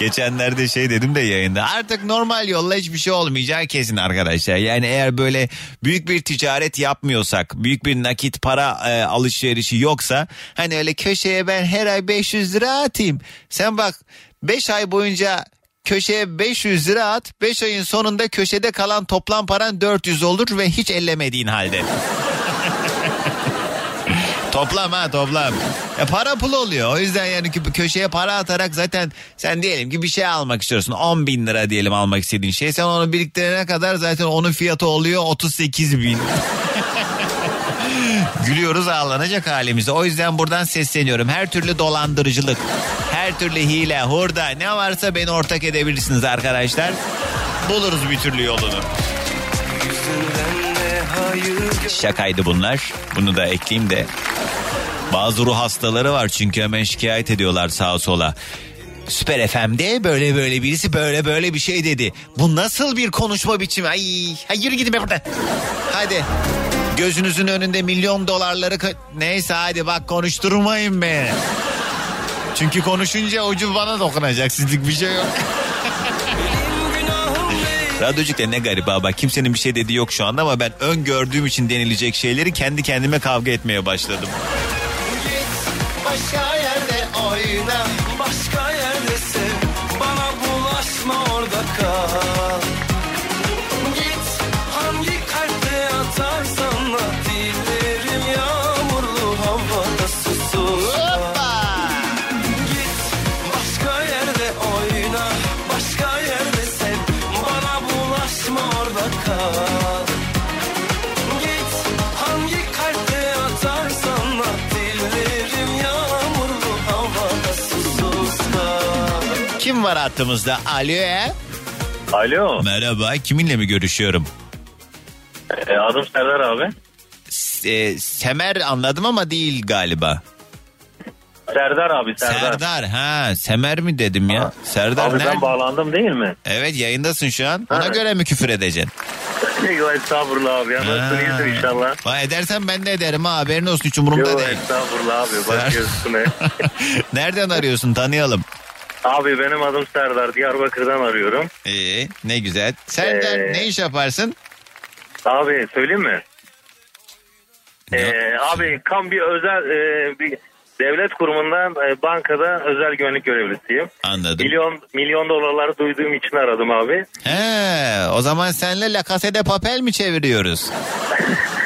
Geçenlerde şey dedim de yayında. Artık normal yolla hiçbir şey olmayacağı kesin arkadaşlar. Yani eğer böyle büyük bir ticaret yapmıyorsak, büyük bir nakit para e, alışverişi yoksa hani öyle köşeye ben her ay 500 lira atayım. Sen bak 5 ay boyunca köşeye 500 lira at. 5 ayın sonunda köşede kalan toplam paran 400 olur ve hiç ellemediğin halde. Toplam ha toplam. E para pul oluyor. O yüzden yani kö- köşeye para atarak zaten sen diyelim ki bir şey almak istiyorsun. 10 bin lira diyelim almak istediğin şey. Sen onu biriktirene kadar zaten onun fiyatı oluyor 38 bin. Gülüyoruz ağlanacak halimize. O yüzden buradan sesleniyorum. Her türlü dolandırıcılık, her türlü hile, hurda ne varsa beni ortak edebilirsiniz arkadaşlar. Buluruz bir türlü yolunu. Şakaydı bunlar. Bunu da ekleyeyim de. Bazı ruh hastaları var çünkü hemen şikayet ediyorlar sağa sola. Süper FM'de böyle böyle birisi böyle böyle bir şey dedi. Bu nasıl bir konuşma biçimi? Ay, ay yürü gidin be buradan. Hadi. Gözünüzün önünde milyon dolarları... Neyse hadi bak konuşturmayın beni. Çünkü konuşunca ucu bana dokunacak. Sizlik bir şey yok. Radyocukta ne garip ha bak kimsenin bir şey dediği yok şu anda ama ben öngördüğüm için denilecek şeyleri kendi kendime kavga etmeye başladım. Başka yerde oyna. Başka yerde sev. Bana bulaşma orada kal var hattımızda? Alo. Alo. Merhaba. Kiminle mi görüşüyorum? Ee, adım Serdar abi. E, Semer anladım ama değil galiba. Serdar abi Serdar. Serdar ha Semer mi dedim ya? Serdar Abi nerede? ben bağlandım değil mi? Evet yayındasın şu an. Ona Ha. göre mi küfür edeceksin? Yok estağfurullah abi. Ya nasılsın Ha. iyisin inşallah. Vay edersen ben de ederim ha haberin olsun hiç umurumda Yok değil. estağfurullah abi. Bak Ser- gözüne. Nereden arıyorsun tanıyalım. Abi benim adım Serdar. Diyarbakır'dan arıyorum. İyi ne güzel. Serdar Ee, ne iş yaparsın? Abi söyleyeyim mi? Ee, abi kam bir özel e, bir devlet kurumundan e, bankada özel güvenlik görevlisiyim. Anladım. Milyon milyon dolarları duyduğum için aradım abi. He, o zaman senle La Casa de Papel mi çeviriyoruz?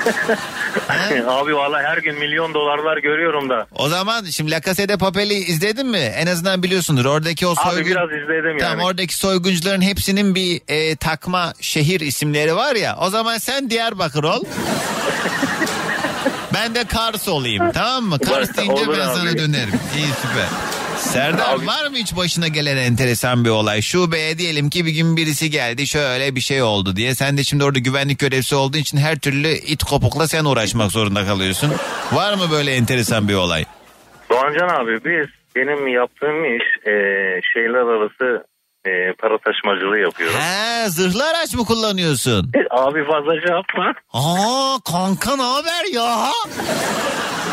abi valla her gün milyon dolarlar görüyorum da. O zaman şimdi La Casa de Papel'i izledin mi? En azından biliyorsundur. Oradaki o Abi soygun... biraz izledim Tamam yani. oradaki soyguncuların hepsinin bir e, takma şehir isimleri var ya. O zaman sen Diyarbakır ol. ben de Kars olayım tamam mı? Kars deyince ben abi. sana dönerim. İyi süper. Serdar var mı hiç başına gelen enteresan bir olay? Şubeye diyelim ki bir gün birisi geldi şöyle bir şey oldu diye. Sen de şimdi orada güvenlik görevlisi olduğu için her türlü it kopukla sen uğraşmak zorunda kalıyorsun. Var mı böyle enteresan bir olay? Doğancan abi biz benim yaptığım iş e, şehirler arası e, para taşımacılığı yapıyorum. He zırhlı araç mı kullanıyorsun? E, abi fazla şey yapma. Aa kanka ne haber ya?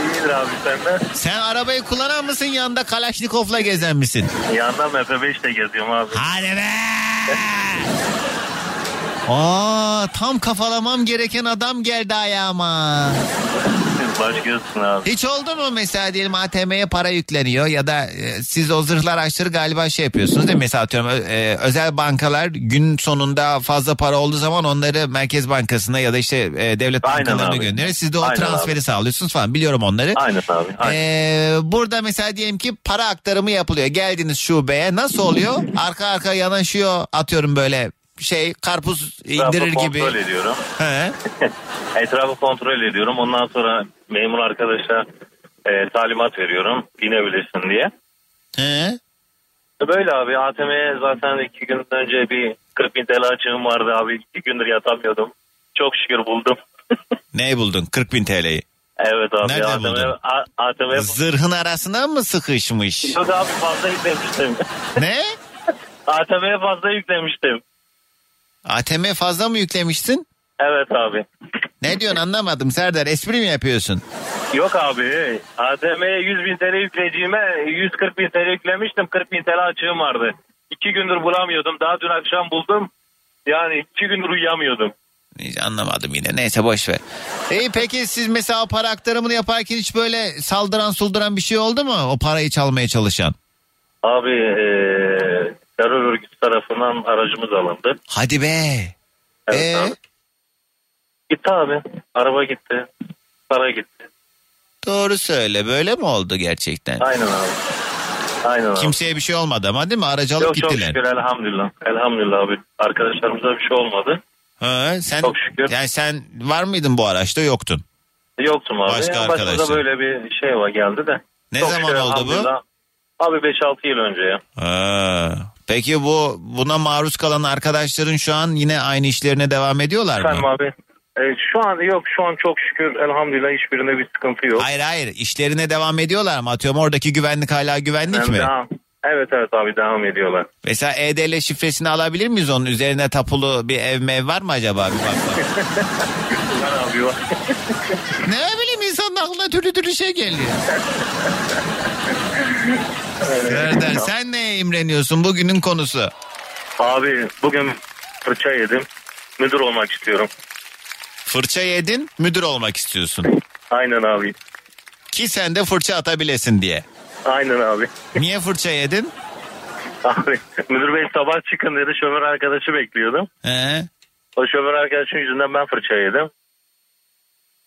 İyidir abi senden. Sen arabayı kullanan mısın yanında Kalaşnikov'la gezen misin? Yandan F5 de geziyorum abi. Hadi be! Aa tam kafalamam gereken adam geldi ayağıma. Baş gözsün abi. Hiç oldu mu mesela diyelim ATM'ye para yükleniyor ya da e, siz o zırhlı araçları galiba şey yapıyorsunuz değil mi? Mesela atıyorum e, özel bankalar gün sonunda fazla para olduğu zaman onları Merkez Bankası'na ya da işte e, devlet Aynen bankalarına abi. gönderiyor. Siz de o Aynen transferi abi. sağlıyorsunuz falan biliyorum onları. Aynen abi. Aynen. Ee, burada mesela diyelim ki para aktarımı yapılıyor. Geldiniz şubeye nasıl oluyor? Arka arka yanaşıyor atıyorum böyle şey karpuz indirir Etrafı gibi. kontrol ediyorum. He. Etrafı kontrol ediyorum. Ondan sonra memur arkadaşa e, talimat veriyorum. İnebilirsin diye. He. Böyle abi ATM'ye zaten iki gün önce bir 40 bin TL açığım vardı abi. İki gündür yatamıyordum. Çok şükür buldum. Neyi buldun? 40 bin TL'yi. Evet abi. Nereden ATM, buldun? ATM Zırhın arasına mı sıkışmış? Yok abi fazla yüklemiştim. ne? ATM'ye fazla yüklemiştim. ATM fazla mı yüklemişsin? Evet abi. Ne diyorsun anlamadım Serdar espri mi yapıyorsun? Yok abi. ATM'ye 100 bin TL yükleyeceğime 140 bin TL yüklemiştim. 40 bin TL açığım vardı. İki gündür bulamıyordum. Daha dün akşam buldum. Yani iki gündür uyuyamıyordum. Hiç anlamadım yine neyse boş ver. İyi peki siz mesela para aktarımını yaparken hiç böyle saldıran sulduran bir şey oldu mu? O parayı çalmaya çalışan. Abi eee terör örgütü tarafından aracımız alındı. Hadi be. Evet Ee? abi. Gitti abi. Araba gitti. Para gitti. Doğru söyle böyle mi oldu gerçekten? Aynen abi. Aynen abi. Kimseye bir şey olmadı ama değil mi? Aracı alıp Yok çok gittiler. şükür elhamdülillah. Elhamdülillah abi. Arkadaşlarımıza bir şey olmadı. Ha, sen, Çok şükür. Yani sen var mıydın bu araçta yoktun. Yoktum abi. Başka Başımıza arkadaşlar. böyle bir şey var geldi de. Ne Çok zaman şükür, oldu bu? Abi 5-6 yıl önce ya. Ha, peki bu buna maruz kalan arkadaşların şu an yine aynı işlerine devam ediyorlar Efendim mı? abi. E, şu an yok şu an çok şükür elhamdülillah hiçbirinde bir sıkıntı yok. Hayır hayır işlerine devam ediyorlar mı? Atıyorum oradaki güvenlik hala güvenlik Yani mi? devam- Evet evet abi devam ediyorlar. Mesela EDL şifresini alabilir miyiz onun üzerine tapulu bir ev mev var mı acaba bir? Var abi var. ne bileyim insanın aklına türlü türlü şey geliyor. Serdar sen neye imreniyorsun bugünün konusu? Abi bugün fırça yedim. Müdür olmak istiyorum. Fırça yedin müdür olmak istiyorsun. Aynen abi. Ki sen de fırça atabilesin diye. Aynen abi. Niye fırça yedin? Abi müdür bey sabah çıkın dedi şoför arkadaşı bekliyordum. He? O şoför arkadaşın yüzünden ben fırça yedim.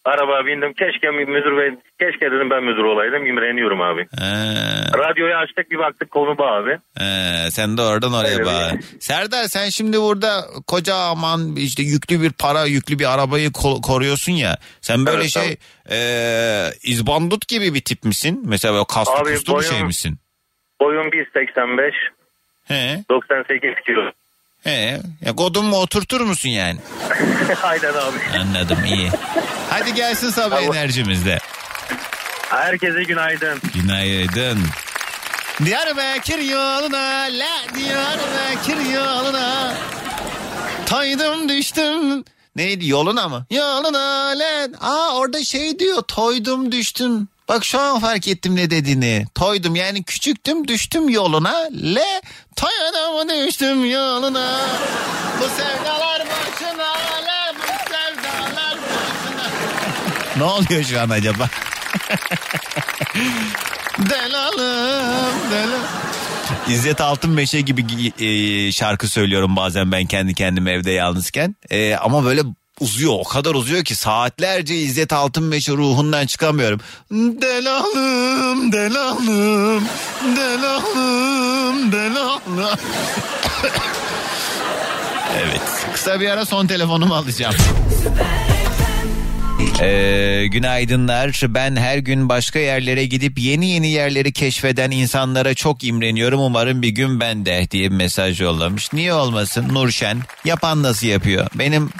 Arabaya bindim. Keşke müdür bey, keşke dedim ben müdür olaydım. İmreniyorum abi. He. Radyoyu açtık bir baktık konu bu abi. He, sen de oradan oraya Öyle bağlı. Serdar sen şimdi burada koca aman işte yüklü bir para yüklü bir arabayı ko- koruyorsun ya. Sen böyle Evet, şey e, izbandut gibi bir tip misin? Mesela böyle kaslı Abi kuslu bir boyum- şey misin? Boyum 1.85. He. 98 kilo. He. Ya kodumu oturtur musun yani? Aynen abi. Anladım iyi. Hadi gelsin sabah enerjimizde. Herkese günaydın. Günaydın. Diyarbakır yoluna, la Diyarbakır yoluna. Toydum düştüm. Neydi yoluna mı? Yoluna lan. Aa orada şey diyor toydum düştüm. Bak şu an fark ettim ne dediğini. Toydum yani küçüktüm düştüm yoluna. Le toydum düştüm yoluna. Bu sevdalar başına le bu sevdalar başına. ne oluyor şu an acaba? Delalım delalım. İzzet Altınmeşe gibi e, şarkı söylüyorum bazen ben kendi kendime evde yalnızken. E, ama böyle uzuyor o kadar uzuyor ki saatlerce İzzet Altınmeşe ruhundan çıkamıyorum. Delalım delalım delalım delalım. evet kısa bir ara son telefonumu alacağım. Ee, günaydınlar. Ben her gün başka yerlere gidip yeni yeni yerleri keşfeden insanlara çok imreniyorum. Umarım bir gün ben de diye bir mesaj yollamış. Niye olmasın Nurşen? Yapan nasıl yapıyor? Benim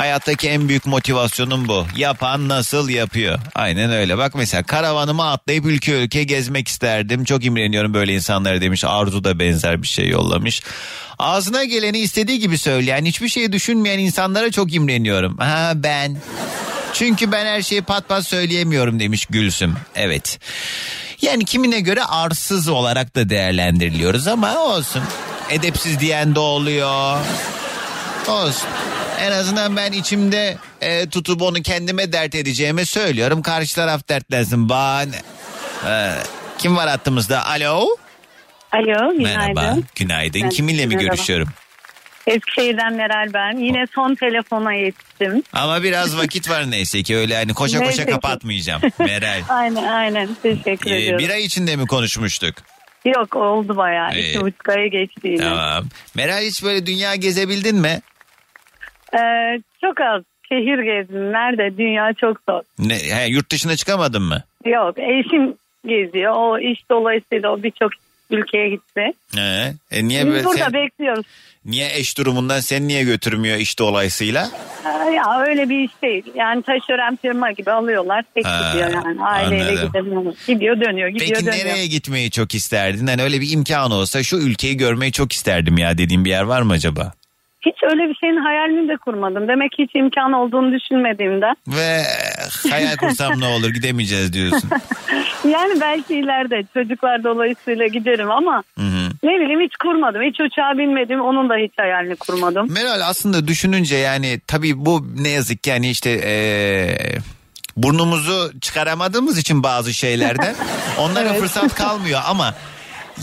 hayattaki en büyük motivasyonum bu. Yapan nasıl yapıyor? Aynen öyle. Bak mesela karavanıma atlayıp ülke ülke gezmek isterdim. Çok imreniyorum böyle insanlara demiş. Arzu da benzer bir şey yollamış. Ağzına geleni istediği gibi söyleyen, hiçbir şey düşünmeyen insanlara çok imreniyorum. Ha ben. Çünkü ben her şeyi pat pat söyleyemiyorum demiş Gülsüm. Evet. Yani kimine göre arsız olarak da değerlendiriliyoruz ama olsun. Edepsiz diyen de oluyor. Olsun. En azından ben içimde e, tutup onu kendime dert edeceğimi söylüyorum. Karşı taraf dertlensin. Bahane. Ee, kim var hattımızda? Alo. Alo, günaydın. Merhaba. Günaydın. Ben- Kiminle mi merhaba. görüşüyorum? Eskişehir'den Meral ben. Yine son telefona yetiştim. Ama biraz vakit var neyse ki öyle hani koşa Neyse koşa ki. kapatmayacağım. Meral. Aynen aynen. Teşekkür Ee, ediyorum. bir ay içinde mi konuşmuştuk? Yok oldu bayağı. Ee, İki buçuk aya geçti yine. Tamam. Meral hiç böyle dünya gezebildin mi? Ee, çok az. Şehir gezdim. Nerede? Dünya çok zor. Ne, he, yurt dışına çıkamadın mı? Yok eşim geziyor. O iş dolayısıyla o birçok ülkeye gitti. He. E, niye Biz böyle burada sen- bekliyoruz. niye eş durumundan sen niye götürmüyor iş dolayısıyla? Ee, ya öyle bir iş değil. Yani taşören firma gibi alıyorlar. Tek Ha, gidiyor yani. Aileyle anladım. gidemiyor. Gidiyor dönüyor. Gidiyor Peki dönüyor. nereye gitmeyi çok isterdin? Hani öyle bir imkan olsa şu ülkeyi görmeyi çok isterdim ya dediğim bir yer var mı acaba? Hiç öyle bir şeyin hayalini de kurmadım. Demek ki hiç imkan olduğunu düşünmediğimden. Ve hayal kursam ne olur gidemeyeceğiz diyorsun. Yani belki ileride çocuklar dolayısıyla giderim ama Hı hı. ne bileyim hiç kurmadım. Hiç uçağa binmedim. Onun da hiç hayalini kurmadım. Meral aslında düşününce yani tabii bu ne yazık ki yani işte eee, burnumuzu çıkaramadığımız için bazı şeylerden onlara fırsat kalmıyor ama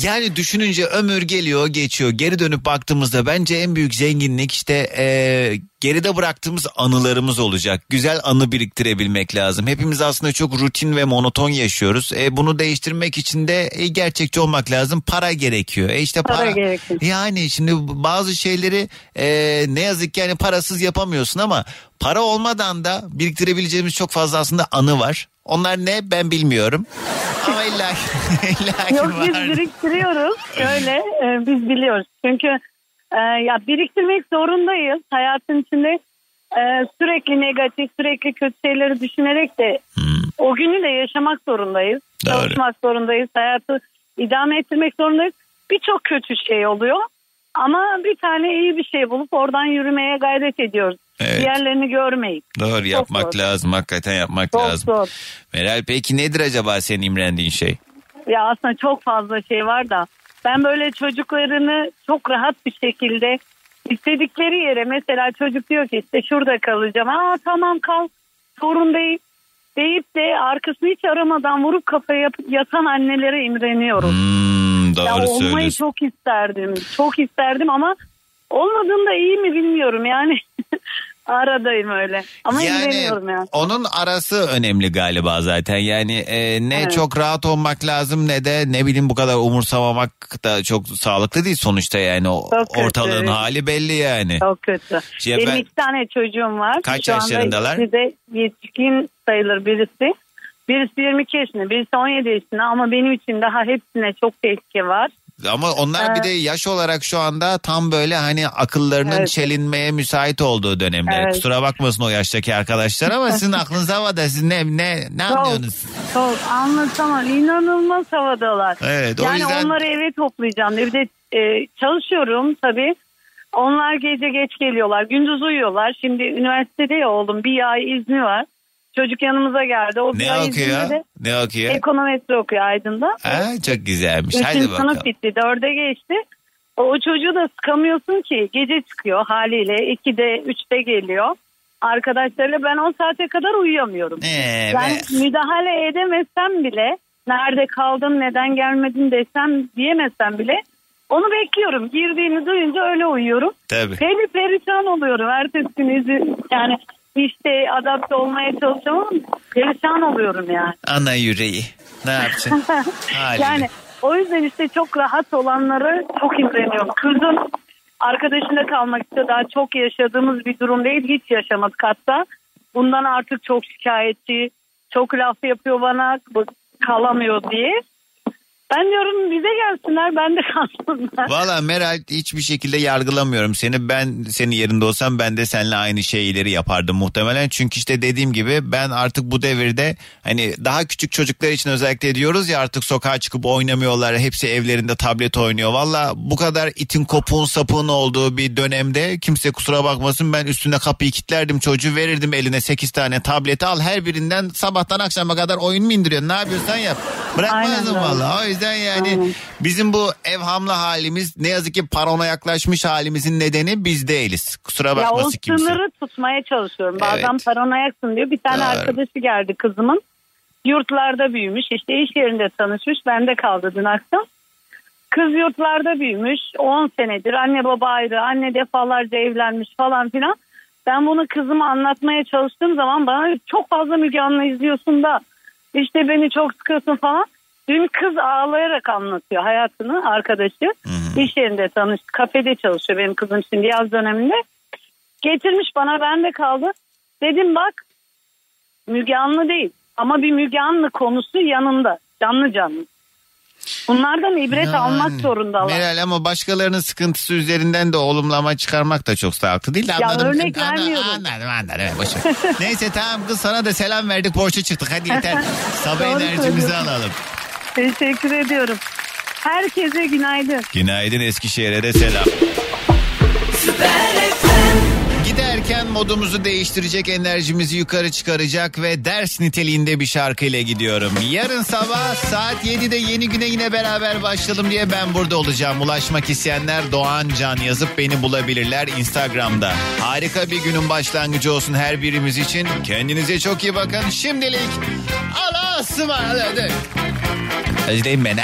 yani düşününce ömür geliyor geçiyor. Geri dönüp baktığımızda bence en büyük zenginlik işte eee, geride bıraktığımız anılarımız olacak. Güzel anı biriktirebilmek lazım. Hepimiz aslında çok rutin ve monoton yaşıyoruz. E, bunu değiştirmek için de e, gerçekçi olmak lazım. Para gerekiyor. E işte Para para, gerekiyor. yani şimdi bazı şeyleri e, ne yazık ki yani parasız yapamıyorsun ama para olmadan da biriktirebileceğimiz çok fazla aslında anı var. Onlar ne ben bilmiyorum. Ama illa, illa Yok biz var. biriktiriyoruz. Şöyle e, biz biliyoruz. Çünkü e, ya biriktirmek zorundayız. Hayatın içinde e, sürekli negatif, sürekli kötü şeyleri düşünerek de o günü de yaşamak zorundayız. Doğru. Çalışmak zorundayız. Hayatı idame ettirmek zorundayız. Birçok kötü şey oluyor. Ama bir tane iyi bir şey bulup oradan yürümeye gayret ediyoruz. Evet. Diğerlerini görmeyip. Doğru yapmak zor. lazım. Hakikaten yapmak Çok lazım. zor. Meral peki nedir acaba senin imrendiğin şey? Ya aslında çok fazla şey var da ben böyle çocuklarını çok rahat bir şekilde istedikleri yere mesela çocuk diyor ki işte şurada kalacağım. Aa tamam kal sorun değil deyip de arkasını hiç aramadan vurup kafaya yapıp yatan annelere imreniyorum. Hmm, doğru ya olmayı çok isterdim. Çok isterdim ama olmadığında iyi mi bilmiyorum yani. Aradayım öyle. Ama Yani yani. onun arası önemli galiba zaten. Yani e, ne Evet. çok rahat olmak lazım ne de ne bileyim bu kadar umursamamak da çok sağlıklı değil sonuçta yani. O, Çok kötü. ortalığın hali belli yani. Çok kötü. Şey, Benim ben- iki tane çocuğum var. Kaç Şu yaşlarındalar? ikisi de yetişkin sayılır birisi. Birisi 22 yaşında, birisi 17 yaşında ama benim için daha hepsine çok tehlike var. Ama onlar bir de yaş olarak şu anda tam böyle hani akıllarının Evet. çelinmeye müsait olduğu dönemler. Evet. Kusura bakmasın o yaştaki arkadaşlar ama sizin aklınız havada siz ne ne ne anlıyorsunuz? Çok anlatamam. İnanılmaz havadalar. Evet, o yani yüzden- onları eve toplayacağım. Bir de e, çalışıyorum tabii. Onlar gece geç geliyorlar. Gündüz uyuyorlar. Şimdi üniversitede ya oğlum bir ay izni var. Çocuk yanımıza geldi. O Ne okuyor? de Ne okuyor? Ekonometri okuyor Aydın'da. Ha, çok güzelmiş. Üçüncü Hadi bakalım. sınıf bitti. Dörde geçti. O, o çocuğu da sıkamıyorsun ki. Gece çıkıyor haliyle. İkide, üçte geliyor. Arkadaşlarıyla ben o saate kadar uyuyamıyorum. Evet. Ben müdahale edemezsem bile nerede kaldın neden gelmedin desem diyemezsem bile onu bekliyorum. Girdiğini duyunca öyle uyuyorum. Tabii. Peri perişan oluyorum. Ertesi gün yani işte adapte olmaya çalışıyorum perişan oluyorum yani. Ana yüreği. Ne yapacaksın? Yani o yüzden işte çok rahat olanları çok imreniyorum. Kızım arkadaşında kalmak istiyor. Daha çok yaşadığımız bir durum değil. Hiç yaşamadık hatta. Bundan artık çok şikayetçi. Çok laf yapıyor bana. Kalamıyor diye. Ben diyorum bize gelsinler ben de kalsınlar. Valla Meral hiçbir şekilde yargılamıyorum seni. Ben senin yerinde olsam ben de seninle aynı şeyleri yapardım muhtemelen. Çünkü işte dediğim gibi ben artık bu devirde hani daha küçük çocuklar için özellikle diyoruz ya artık sokağa çıkıp oynamıyorlar. Hepsi evlerinde tablet oynuyor. Valla bu kadar itin kopuğun sapığın olduğu bir dönemde kimse kusura bakmasın ben üstüne kapıyı kilitlerdim çocuğu verirdim eline 8 tane tableti al her birinden sabahtan akşama kadar oyun mu indiriyorsun ne yapıyorsan yap. Bırakmazdım valla o yüzden yani bizim bu evhamlı halimiz ne yazık ki parona yaklaşmış halimizin nedeni biz değiliz. Kusura Ya o bakmasın kimse. sınırı tutmaya çalışıyorum. Bazen Evet. paranoyaksın diyor. Bir tane Doğru. arkadaşı geldi kızımın. Yurtlarda büyümüş. İşte iş yerinde tanışmış. Bende kaldı dün akşam. Kız yurtlarda büyümüş. 10 senedir. Anne baba ayrı. Anne defalarca evlenmiş falan filan. Ben bunu kızıma anlatmaya çalıştığım zaman bana çok fazla Müge Anlı izliyorsun da işte beni çok sıkıyorsun falan. Dün kız ağlayarak anlatıyor hayatını arkadaşı. İş yerinde tanış, kafede çalışıyor benim kızım şimdi yaz döneminde. Getirmiş bana bende kaldı. Dedim bak Müge Anlı değil ama bir Müge Anlı konusu yanında canlı canlı. Bunlardan ibret almak zorundalar. Meral ama başkalarının sıkıntısı üzerinden de olumlama çıkarmak da çok sağlıklı değil. Ya Anladım. örnek Anladım, vermiyorum. Anladım anladım. Evet, boş. Neyse tamam kız sana da selam verdik borça çıktık hadi yeter. Sabah enerjimizi alalım. Teşekkür ediyorum. Herkese günaydın. Günaydın Eskişehir'e de selam. Giderken modumuzu değiştirecek, enerjimizi yukarı çıkaracak ve ders niteliğinde bir şarkıyla gidiyorum. Yarın sabah saat 7'de yeni güne yine beraber başlayalım diye ben burada olacağım. Ulaşmak isteyenler Doğan Can yazıp beni bulabilirler Instagram'da. Harika bir günün başlangıcı olsun her birimiz için. Kendinize çok iyi bakın. Şimdilik Allah'a ısmarladık. Özleyin beni.